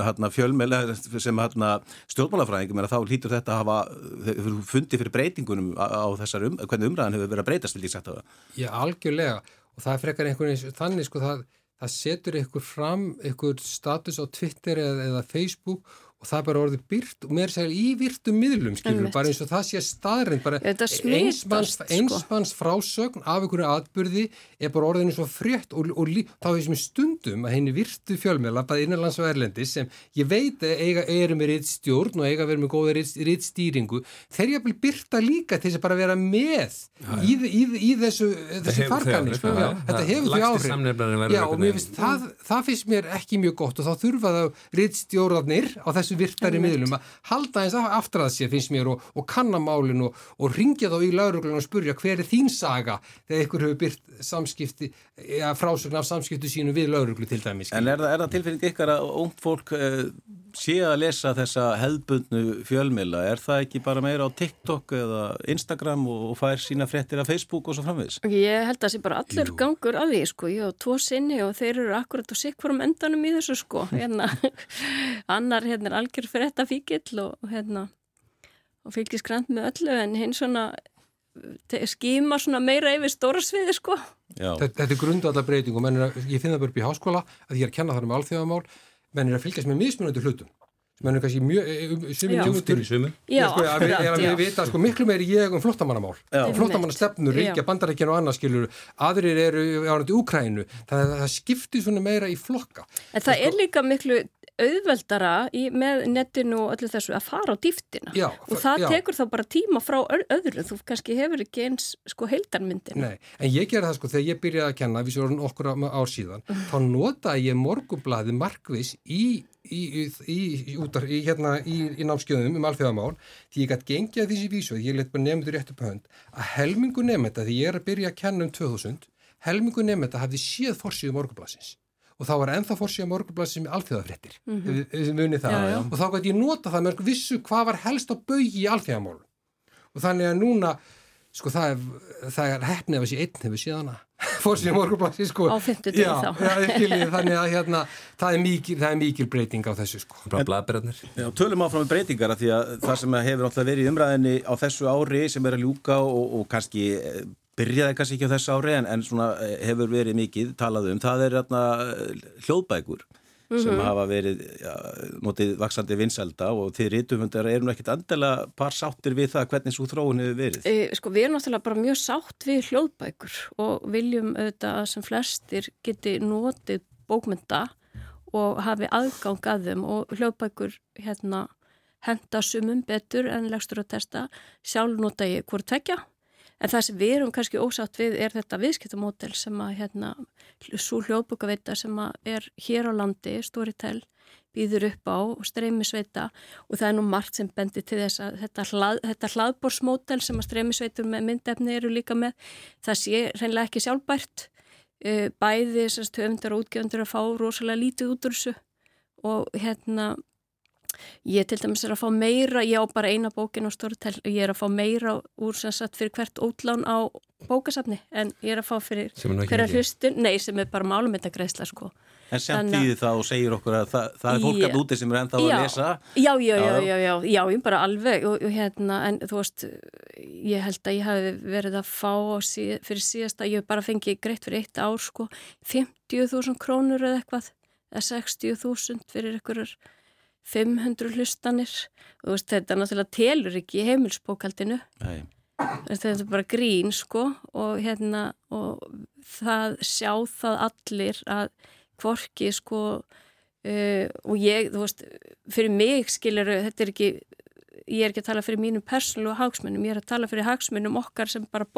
hérna, fjölmel sem hérna, stjórnmálafræðingum þá hlýtur þetta að hafa fundi fyrir breytingunum á, á þessar um, hvernig umræðan hefur verið að breytast vil ég sagt það? Já, algjörlega. Og það er frekar einhvern veginn þannig sko það, það setur ykkur fram ykkur status á Twitter eða, eða Facebook og það er bara orðið byrt og mér er segil í virtum miðlum skilur, bara eins og það sé staðrind bara einsmanns sko. frásögn af einhverju atbyrði er bara orðinu svo frétt og, og, og þá þessum stundum að henni virtu fjölmjöla bæði innanlands og erlendis sem ég veit eiga eru með reitt stjórn og eiga verið með góða reitt stýringu þeir ég vil byrta líka til þess að bara vera með já, í, í, í, í þessu, þessu farkani sko, þetta hefur því áhrif. já, og það, það finnst mér ekki mjög gott og þá þurfa þá reitt stjórnarnir á þessu virtari miðlum að halda eins aftur að sér finnst mér og, og kannamálin og, og ringja þá í lauruglun og spurja hver er þín saga þegar ykkur hefur byrt samskipti ja, frásögn af samskiptu sínu við lauruglu til dæmis. En er það, það tilfinning ykkar að ung fólk uh, sé að lesa þessa hefðbundnu fjölmila? Er það ekki bara meira á TikTok eða Instagram og, og fær sína fréttir af Facebook og svo framvegis? Ég held að það sé bara allur Jú. gangur af því sko. Ég á tvo sinni og þeir eru akkurat á sikvarum endanum í þessu sko. Hérna, annar hérna algjör frétta fíkil og hérna og fylgis grænt með öllu en hinn svona skýma svona meira yfir stóra sviði sko. Þetta, þetta er grundvallar breyting og ég finna bara upp í háskóla að ég er að kenna þar um alþjóðamál menn er að fylgjast með mismunandi hlutum. Sem er kannski mjög, um, Já. Sko, að við, að við vita sko, miklu meiri ég um flottamannamál flottamannastefnur, ríkja, Já. bandaríkjan og annars skilur, aðrir eru árandi Úkrænu, það, það skiptir svona meira í flokka. En það er líka miklu auðveldara í, með netinu og öllu þessu að fara á dýftina Já, og það já. tekur þá bara tíma frá öðru, þú kannski hefur ekki eins sko heildarmyndin. Nei, en ég gerði það sko þegar ég byrjaði að kenna, við séum okkur ár síðan, þá notaði ég morgunblaði markvis í, í, í, í, útar, í, hérna, í, í námskjöðum um alþjóðamál, því ég gætt gengið að þessi vísu, ég let bara nefndur rétt upp hönd, að helmingu nefnda, því ég er að byrja að kenna um 2000, helmingu nefnda hafði séð forsíðu morgunblasins og þá var ennþá fórsíða morgunblasins með alþjóðafréttir, mm -hmm. það, Já, já. og þá gæti ég nota það með vissu hvað var helst á baugi í alþjóðamálum og þannig að núna sko það er, það er hefnið að þessi einn hefur síðan að fór sér morgunblassi sko Á fimmtudegi já, þá. já, ég þannig að hérna það er mikil, það er mikil breyting á þessu sko. Já, tölum áfram með breytingar af því að það sem hefur alltaf verið í umræðinni á þessu ári sem er að ljúka og, og kannski eh, byrjaði kannski ekki á þessu ári en, en svona eh, hefur verið mikið talað um, það er hérna, hljóðbækur sem hafa verið ja, notið vaksandi vinselda og þið rítumundar eru nú ekkit andela par sáttir við það hvernig svo þróun hefur verið. E, sko við erum náttúrulega bara mjög sátt við hljóðbækur og viljum auðvitað að sem flestir geti notið bókmynda og hafi aðgang að þeim og hljóðbækur hérna henda sumum betur en legstur að testa. Sjálf nota ég hvort tvekja en það sem við erum kannski ósátt við er þetta viðskiptamódel sem að hérna svo hljóðbókaveita sem að er hér á landi, Storytel býður upp á og streymisveita. Og það er nú margt sem bendir til þess að þetta, hlað, þetta hlaðborsmódel sem að streymisveitur með myndefni eru líka með það sé reynilega ekki sjálfbært. Uh, bæði sérst höfundar og útgefundar að fá rosalega lítið út úr þessu. Og hérna ég til dæmis er að fá meira ég á bara eina bókin á Storytel og ég er að fá meira úr sem sagt fyrir hvert ótlán á bókasafni en ég er að fá fyrir er hverja hlustun, nei sem er bara málumindagreisla sko En sem Þannig að- tíði það og segir okkur að það, það er fólk að úti sem er ennþá að Já. lesa. Já, já, já, Já. já, já, ég bara alveg og, og hérna, en þú veist ég held að ég hafi verið að fá síð, fyrir síðasta, ég hef bara fengið greitt fyrir eitt ár, sko, 50.000 krónur eða eitthvað, eða 60.000 fyrir einhverjar 500 hlustanir. Og veist, þetta náttúrulega telur ekki í heimilsbókaldinu þetta er bara grín sko og hérna og það sjá það allir að hvorki sko uh, og ég, þú veist fyrir mig skilur, þetta er ekki ég er ekki að tala fyrir mínum persónlu hagsmunum, ég er að tala fyrir hagsmunum okkar sem bara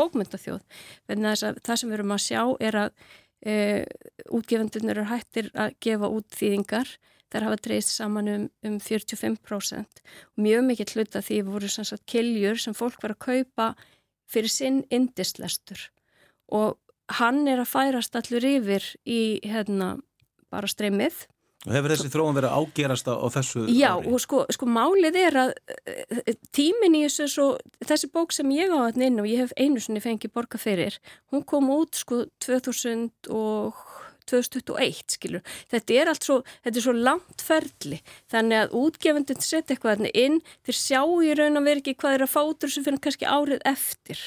þess að það sem við erum að sjá er að uh, útgefendunir eru hættir að gefa út þýðingar, þær hafa dreist saman um, um 45% og mjög mikill hluta því voru sem sagt kiljur sem fólk var að kaupa fyrir sinn indislestur og hann er að færast allur yfir í hérna bara streymið. Og hefur þessi þróun verið að ágerast á, þessu Já, ári? og sko, sko málið er að eh, tímin í þessu svo, þessi bók sem ég á þarna inn og ég hef einu sinni fengið borga fyrir, hún kom út sko 2000 og 2021 skilur. Þetta er allt svo, þetta er svo langt ferli. Þannig að útgefendin setja eitthvað þarna inn þeir sjá í raun að vera ekki hvað er að fá út úr sem fyrir kannski árið eftir.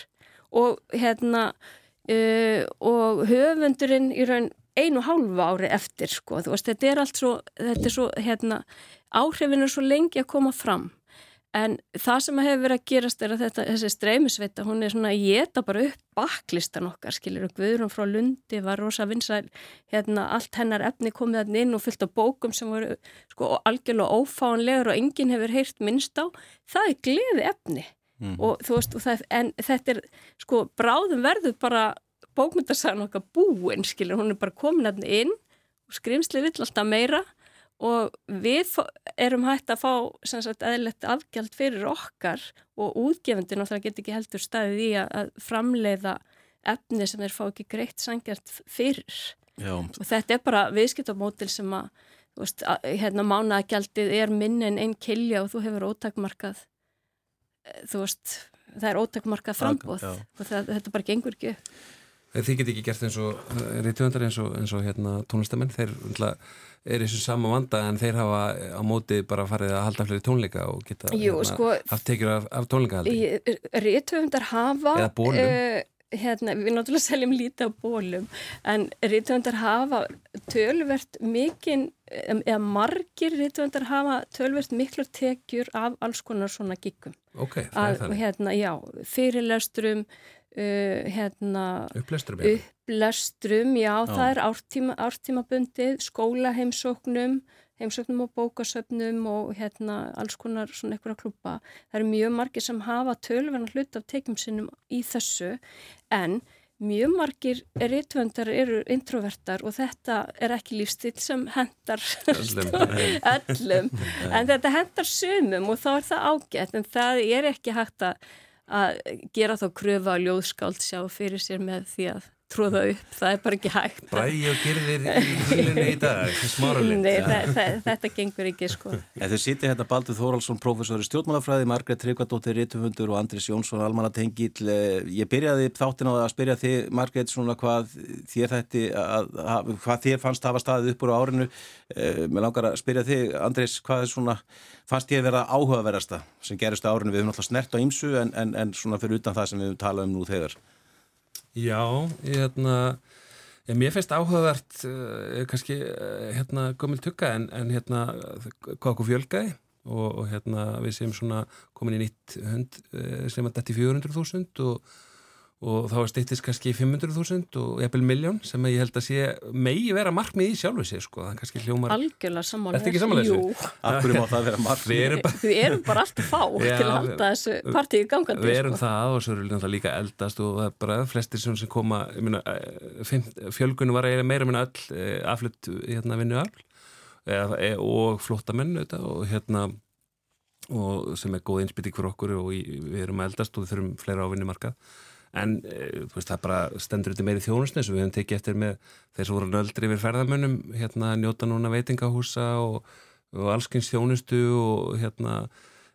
Og hérna uh, og höfundurinn í raun einu og hálfa ári eftir sko, veist, þetta er allt svo, þetta er svo, hérna, áhrifin er svo lengi að koma fram en það sem hefur verið að gerast er að þetta, þessi streymisveita, hún er svona að geta bara upp baklistan okkar, skilur, Guðrún frá Lundi var rosa vinsæl, hérna, allt hennar efni komið hann inn og fyllt á bókum sem voru, sko, algjörlega ófáanlegur og enginn hefur heyrt minnst á, það er gleði efni og þú veist, og það, en þetta er, sko, bráðum verður bara bókmyndasagan okkar búin, skilur, hún er bara komin hann inn og skrimsli vill alltaf meira og við erum hægt að fá sagt eðlert afgjald fyrir okkar og útgefendin og það get ekki heldur staðið í að, framleiða efni sem þeir fá ekki greitt sangjart fyrir. Já, og þetta er bara viðskiptamótil sem að, veist, að, hérna mánagjaldið er minn en einn kilja og þú hefur ótakmarkað eh, þú veist, það er ótakmarkað frambóð og það, þetta bara gengur ekki upp. Þið get ekki gert eins og reytjöndar eins og, eins og hérna, tónlistamenn þeir er í þessu sama vanda en þeir hafa á móti bara farið að halda fleiri tónleika og geta Jú, hérna, sko, haft tekjur af, af tónleikahaldi Rítvöfundar hafa Eða bólum. eh, hérna, við náttúrulega seljum lítið á bólum en rítvöndar hafa tölvert mikinn, eða margir rítvöndar hafa tölvert miklar tekjur af alls konar svona giggum. Ok, það er þannig. Hérna, já, fyrirlesturum, uh, hérna, Upplesturum, já. Upplestrum, já, Já. það er ártíma, ártímabundið, skólaheimsóknum, heimsóknum og bókasöfnum og hérna alls konar svona einhverja klúpa. Það eru mjög margir sem hafa tölverna hlut af tekjum sinnum í þessu en mjög margir rítvöndar eru introvertar og þetta er ekki lífstil sem hendar Öllum. öllum en þetta hendar sumum og þá er það ágætt en það er ekki hægt að, að gera þá kröfa að ljóðskáld sjá fyrir sér með því að tróða upp, það er bara ekki hægt Bræði og gerðir í hílunni í dag, smáralind. Nei, þa þa þetta gengur ekki sko En þau sitja hérna Baldur Þóraldsson, professor í stjórnmálafræði, Margrét Tryggvadóttir, Rittufundur og Andris Jónsson, almanatengill. Ég byrjaði þáttin á að spyrja þig, Margrét, svona hvað þér, þætti að, að, hvað þér fannst hafa staðið upp úr á árinu. Eh, Mér langar að spyrja þig, Andris, hvað er svona, fannst ég vera áhugaverðasta sem gerist á árinu? Við höfum náttúrulega snert á ýmsu en, en, en Já, ég, hérna, ég, mér finnst áhugavert uh, kannski uh, hérna gömul tugga en, en hérna hvað okkur fjölgaði og, og hérna við séum svona komin í nýtt hund uh, sem að dætti 400.000 og, og þá er stýttist kannski 500.000 og eppil miljón sem að ég held að sé megi vera markmið í sjálfu sig sko, það er kannski hljómar Algjörlega sammála Akkur má það vera margt. Við erum bara við erum bara alltaf fá Já, til að halda þessu partíu gangandi Við erum sko. það og svo erum við náttúrulega líka eldast og það er bara flestir sem sem koma ég meina, eh, fimm, fjölgunum var eiginlega meira minna öll eh, aflutt hérna vinnu afl eða, e, og flottamenn og hérna og sem er góð einsbytting fyrir okkur og í, við erum að eldast og við þurfum fleira á vinnumarkað en e, þú veist, það bara stendur þetta meiri þjónusni sem við höfum tekið eftir með þeir sem voru nöldri yfir ferðamönnum hérna njóta núna veitingahúsa og, og allskins þjónustu og hérna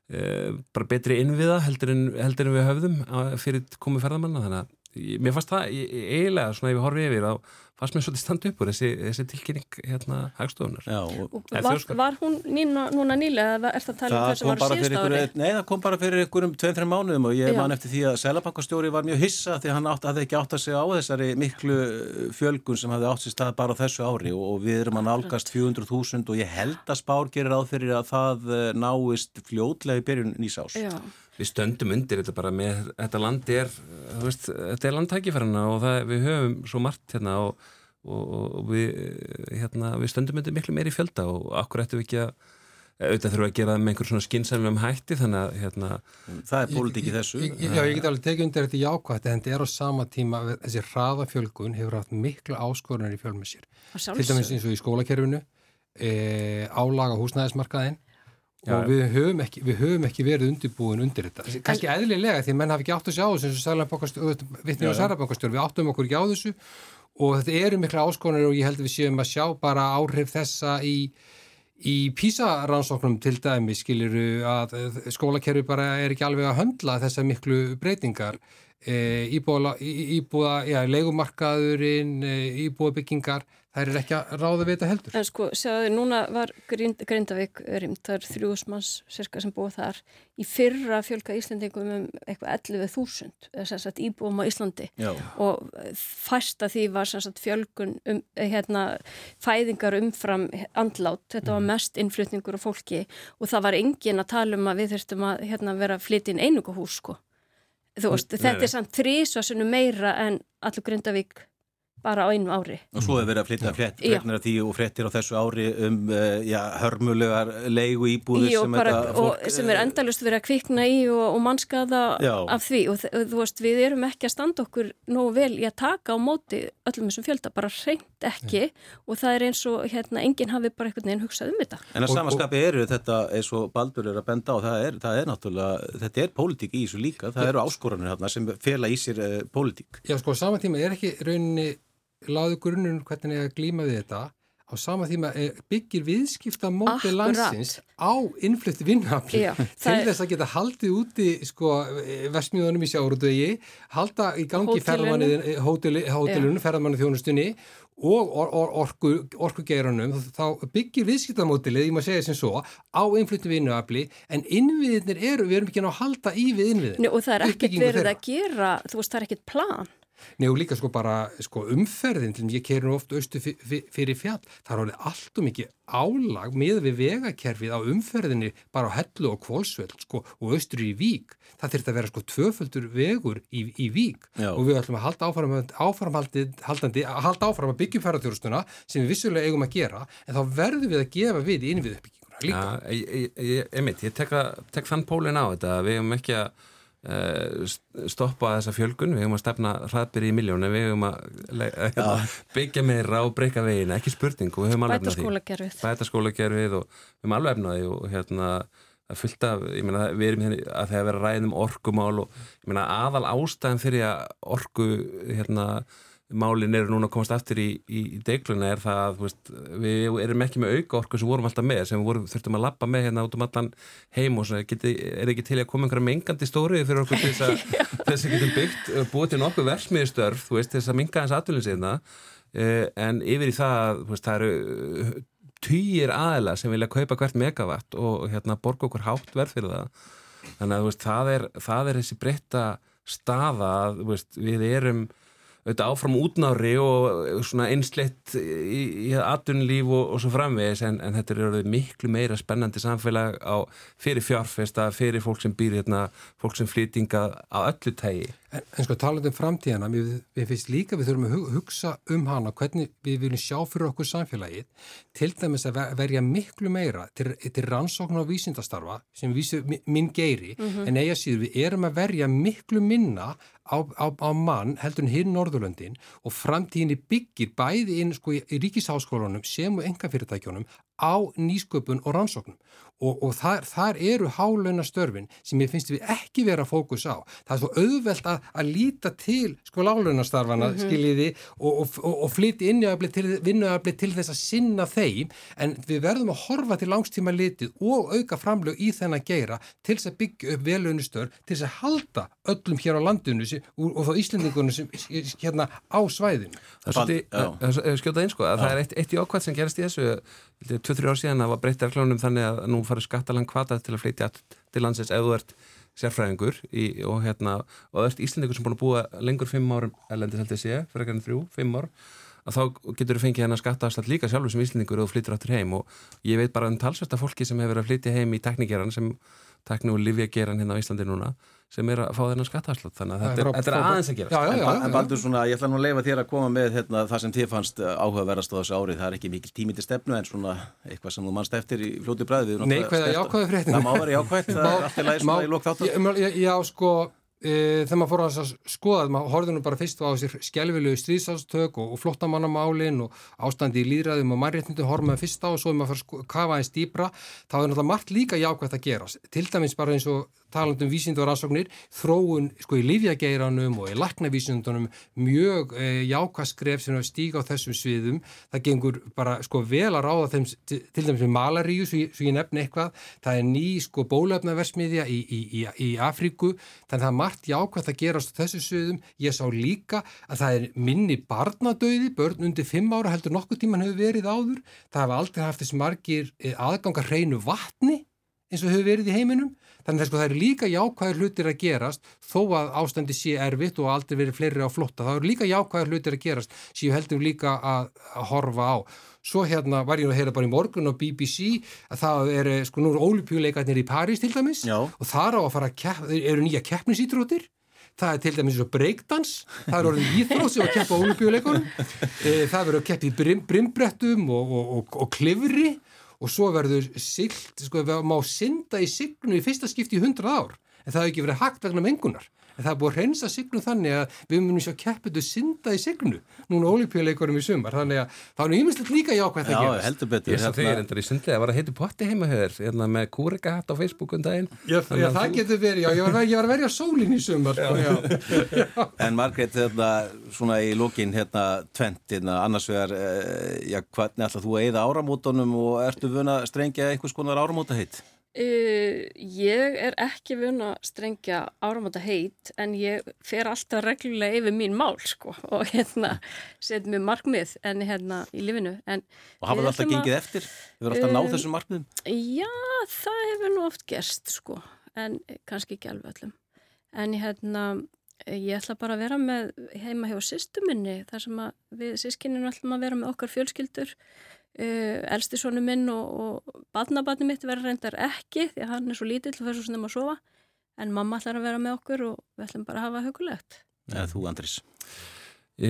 e, bara betri innviða heldur en, heldur en við höfðum á- fyrir komið ferðamanna. Þannig að mér fannst það eiginlega svona ef ég horfi yfir þá fannst mér svolítið standa upp úr þessi, þessi tilkynning hérna hagstofunar Já, og Og var, var hún nýna, núna nýlega eða er það að tala um sem kom var bara fyrir síðust ári? nei, það kom bara fyrir ykkur um 2-3 mánuðum og ég Já. man eftir því að Selabankastjóri var mjög hissa því að hann átt, hafði ekki átt að segja á þessari miklu uh, fjölgun sem hafði átt sér stað bara á þessu ári og, og við erum að nálgast 400.000 og ég held að spár gerir ráð fyrir að það uh, náist fljótlega í byrjun nýs ás. Já, Við stöndum undir þetta bara með, þetta land er, þú veist, þetta er landtækifærana og það, við höfum svo margt hérna og, og, og við, hérna, við stöndum undir miklu meiri fjölda og akkur ættum við ekki að, auðvitað þurfum við að gera það með einhver svona skynsælum hætti þannig að, hérna, Það er pólitík í þessu. Ég- ég- Já, ég get alveg tekið undir þetta jákvæmt en þetta er á sama tíma, þessi hraðafjölgun hefur haft miklu áskorunar í að Til dæmis eins og í skólakerfinu, e, álaga húsnæðismarkaðin Já. og við höfum, ekki, við höfum ekki verið undirbúin undir þetta. Kanski eðlilega því að menn hafi ekki átt að sjá þessu við áttum okkur ekki á þessu og þetta eru mikla áskorunar og ég held að við séum að sjá bara áhrif þessa í Í PISA-rannsóknum til dæmi skiliru að eh, skólakerfi bara er ekki alveg að höndla þessar miklu breytingar. E, íbúa, í- íbúa, já, leigumarkaðurinn, e, þær er ekki að ráða við þetta heldur. En sko, sjáðu, núna var Grind, Grindavík rýmt, það er þrjúðsmanns cirka sem búið þar. Í fyrra fjölga Íslandingum um eitthvað 11.000, eða sem sagt íbúum á Íslandi. Já. Og fæsta því var sem sagt fjölgun um, hérna, fæðingar umfram andlát. Þetta var mest innflutningur á fólki og það var engin að tala um að við þurftum að hérna, vera að flytja inn einungahús, sko. Þú veist, þetta er samt þrísvarsunum meira en allur Grindavík bara á einu ári. Og svo hefur verið að flytja frétt, Já. frétnir af því og fréttir á þessu ári um uh, já, hörmulegar leigu íbúðir og, sem, bara, þetta og fólk, sem er eh, endalust verið að kvikna í og, og mannskaða Já. af því og þú veist, við erum ekki að standa okkur nógu vel í að taka á móti öllum þessum fjölda, bara reynd ekki og það er eins og hérna, enginn hafi bara einhvern veginn hugsað um þetta. En að samanskapi eru þetta eins og Baldur er að benda á, það er, það er náttúrulega, þetta er pólitík í þessu líka, það eru áskoranir hérna sem fela í sér uh, pólitík. Já, sko, láðu grunnum hvernig er að glíma við þetta. Á sama tíma er, byggir viðskipta móti Akkurat. landsins á innflutti vinnafli til þess að geta haldið úti sko, versmiðunum í sjáurúdegi halda í gangi Hótelunum. hótelunum, ferðamanni þjónustunni og or, or, orku, orkugeirunum þá byggir viðskiptamótilið, ég má segja sem svo á innflutti vinnafli en innviðinir eru, við erum ekki að halda í við innviðin og það er ekkert verið að gera, þú veist, það er ekkert plan. Nei og líka sko bara sko, umferðin, til ég keiri nú oft austu fyrir fjall, það er alveg allt og mikið álag með við vegakerfið á umferðinni bara á hellu og kvólsveld sko, og austur í vík. Það þurft að vera sko tvöföldur vegur í, í vík Já. og við ætlum að halda áfram, áframhaldandi, haldandi, að halda áfram að byggjum ferðarþjórnstuna sem við vissulega eigum að gera en þá verðum við að gefa við í innvið uppbygginguna líka. Ja, ég, ég, ég, ég tek, tek þann pólin á þetta, við hefum ekki að stoppa þessa fjölgun. Við höfum að stefna hraðbyrji í miljónu við höfum að ja. byggja meira og breyka vegina, ekki spurning bæta skólagerfið bæta skólagerfið og við höfum alveg efnaði og hérna að fylgta, ég meina við erum hérna að það er að ræðum orkumál og ég meina aðal ástæðan fyrir að orku hérna málin eru núna að komast aftur í, í, í deikluna er það að veist, við erum ekki með auka orku sem vorum alltaf með sem við vorum, þurftum að lappa með hérna út um allan heim og geti, er ekki til að koma einhverja mengandi stórið fyrir okkur þess að þess að getum byggt, búið til nokkuð versmiðstörf þess að minga hans atvinninsina eh, en yfir í það veist, það eru týjir aðela sem vilja kaupa hvert megavatt og hérna borga okkur hátt verð fyrir það. Þannig að veist, það, er, það er þessi breytta staða að við erum auðvitað áfram útnári og svona einsleitt í, í aðunlíf og, og svo framvegis en, en þetta er miklu meira spennandi samfélag á, fyrir fjárfesta, fyrir fólk sem býr hérna, fólk sem flytinga á öllu tægi. En, en sko talað um framtíðana, við, við finnst líka við þurfum að hugsa um hana hvernig við viljum sjá fyrir okkur samfélagið til dæmis að verja miklu meira til, til rannsókn og vísindastarfa sem vísu minn geiri mm -hmm. en eiga síður við erum að verja miklu minna á, á, á mann heldur hinn Norðurlöndin og framtíðinni byggir bæði inn sko, í ríkisháskólanum sem og engafyrirtækjónum á nýsköpun og rannsóknum og, og þar, þar eru hálauna störfin sem ég finnst við ekki vera fókus á. Það er svo auðvelt að, að líta til sko lálauna starfana mm -hmm. skiljiði og, og, og flytti vinnuafli til, til þess að sinna þeim en við verðum að horfa til langstíma litið og auka framlög í þennan geira til þess að byggja upp velunustör til þess að halda öllum hér á landinu sem, og þá Íslandingunum sem hérna á svæðinu. Það er svolítið skjótað eins sko að það er eitt, eitt í ákvæð sem gerast í þessu 2-3 ár síðan að var breytt erklánum þannig að nú farið skattalang kvatað til að flytja til landsins ef þú ert sérfræðingur í, og hérna og það ert Íslandikur sem búin að búa lengur 5 árum elendis held ég sé, fyrir ekki enn 3, 5 ár að þá getur þú fengið henn að skatta afslátt líka sjálfur sem Íslandingur og þú flyttir áttur heim. Og ég veit bara um talsvölda fólki sem hefur verið að flytja heim í tekníkeran sem tekní og livjageran hérna á Íslandi núna sem er að fá þennan skattaðslöld þannig að þetta er, þetta er aðeins að gera já, já, já, En Baldur, svona, ég ætla nú að leifa þér að koma með hérna, það sem þið fannst eh, áhugaverðast á þessu árið, það er ekki mikil tími til stefnu en svona eitthvað sem þú mannst eftir í fljóti bræði Nei, hvað er jákvæðið fréttin? Það má vera jákvæðið, það er alltaf læg svona í lók þáttu Já, sko e, þegar maður fór að skoða maður horfði nú bara fyrst á sér skjálfilegu stríðsátstök og, og flottamannamálin og ástandi í líðræðum og mannréttindu horfum við fyrst á og svo er maður að fara að kafa eins dýbra þá er náttúrulega margt líka jákvægt að gera til dæmis bara eins og talandum vísindu og rannsóknir, þróun sko í lífjageiranum og í laknavísindunum mjög e, jákvæðskref sem stíga á þessum sviðum. Það gengur bara sko vel að ráða þeim til, til dæmis með malaríu svo, svo ég nefn eitthvað, það er ný sko bólefnaversmiðja í, í, í, í Afríku. Þannig að það er margt jákvæð að gerast á þessu sviðum, ég sá líka að það er minni barnadauði börn undir fimm ára heldur nokkuð tíman hefur verið áður, það hefur aldrei haft þess margir e, aðgangar hreinu vatni eins og hefur verið í heiminum Þannig að sko, það eru líka jákvæður hlutir að gerast þó að ástandi sé erfitt og aldrei verið fleiri á flotta. Það eru líka jákvæður hlutir að gerast sem ég heldur líka að, að horfa á. Svo hérna var ég að heyra bara í morgun á BBC að það er sko nú ólipjuleikarnir í París til dæmis Já. og þar á að fara að kepp, eru nýja keppnisýtrótir. Það er til dæmis eins og breakdans, það er orðin íþróð sem að keppa ólipjuleikunum. Eh, það verður að keppa í brim, brimbrettum og, og, og, og klifri og svo verður silt, sko, má synda í signu í fyrsta skipti í hundrað ár en það hefur ekki verið hakt vegna mengunar. En það er búið að reynsa signu þannig að við munum sjá keppitu synda í signu núna ólípjuleikurum í sumar. Þannig að það er nýmislegt líka jákvæmt að gerast Já, heldur betur. Ég sá þegar endur í sundlega, var að heitu potti heima höður hérna, með kúrika hatt á Facebook um daginn. Já, já það þú... getur verið, já, ég var, ég var að verja sólinn í sumar. Sko, En Margreit, hérna, svona í lókin hérna, tvent, hérna, annars vegar eh, já, hvernig ætlað þú að eða áramótonum og ertu vuna að strengja einhvers konar áramóta heitt? Uh, ég er ekki vun að strengja áramönda heit en ég fer alltaf reglulega yfir mín mál sko og hérna set mér markmið en hérna í lifinu en Og hafa það alltaf gengið eftir? Hefur það alltaf uh, náð þessum markmiðum? Já, það hefur nú oft gerst sko en kannski ekki alveg öllum en hérna Ég ætla bara að vera með heima hjá sýstu minni þar sem við sískininu ætlum að vera með okkar fjölskyldur. Uh, elsti sonu minn og, og badnabatni mitt verður reyndar ekki því að hann er svo lítill og fyrir svo sem að sofa. En mamma ætlar að vera með okkur og við ætlum bara að hafa hugulegt. Eða þú Andris? E,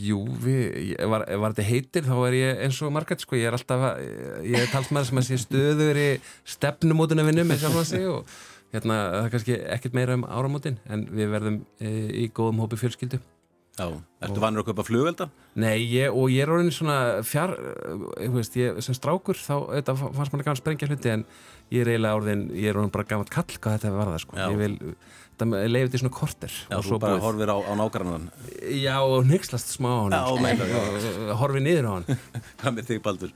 jú, við, var, var þetta heitir þá er ég eins og margætt sko, ég er alltaf, ég er talsmaður sem að sé stöður í stefnumótuna vinnu með sjálf að sig og hérna það er kannski ekkert meira um áramótin en við verðum e, í góðum hópi fjölskyldu. Já, ertu vanur að köpa flugvelda? Nei, ég, og ég er orðin svona fjár, ég veist, ég sem strákur þá, þetta fannst manni gaman sprengja hluti en ég er eiginlega orðin, ég er orðin bara gaman kall hvað þetta var það sko, Já. ég vil þetta leiði til svona korter Já, þú bara búið. horfir á, á nágrannan. Já, og nexlast smá á hann Já, meina, já. horfið niður á hann Hvað með þig, Baldur?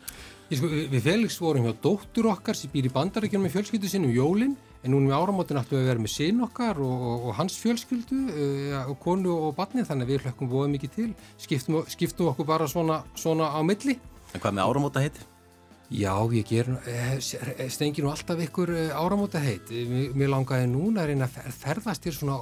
Ég sko, við Felix vorum hjá dóttur okkar sem býr í bandaríkjunum með fjölskyldu sinni um jólinn en núna með áramótin ættum við að vera með sin okkar og, og, og hans fjölskyldu uh, og konu og barni þannig að við hlökkum voða mikið til skiptum, skiptum okkur bara svona, svona á milli En hvað með áramóta heiti? Já, ég ger, eh, stengi nú alltaf ykkur eh, áramóta heit. Mér, mér langaði núna að reyna að fer- ferðast til svona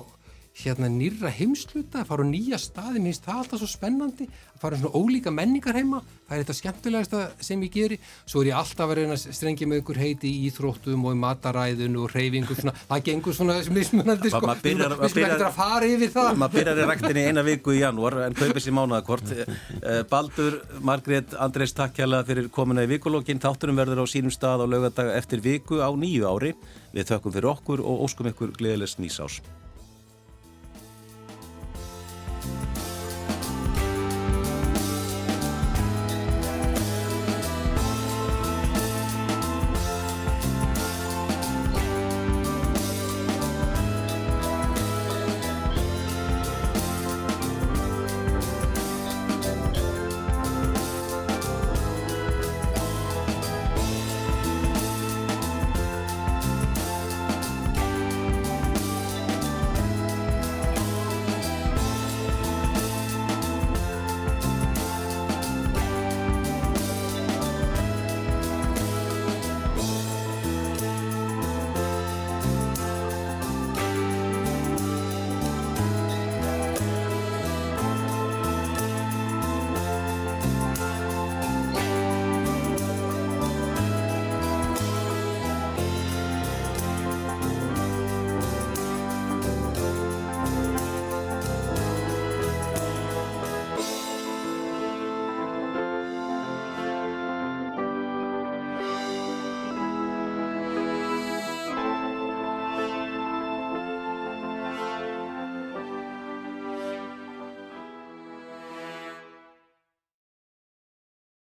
hérna nýrra heimsluta, að fara á nýja staði, mér finnst það alltaf svo spennandi, að fara í svona ólíka menningar heima, það er þetta skemmtilegasta sem ég geri. Svo er ég alltaf að reyna strengja með ykkur heiti í íþróttum og í mataræðun og reyfingu, svona, það gengur svona mismunandi, sko. maður byrjar- Við skulum ekkert að fara yfir það. Maður byrjar í ræktinni eina viku í janúar en kaupir sér mánuðakort. Eh, Baldur, Margrét, Andrés, takk hjá fyrir komuna í vikulókin. Þátturum verður á sínum stað á laugardag eftir viku á nýju ári. Við þökkum fyrir okkur og óskum ykkur gleðilegs nýsás.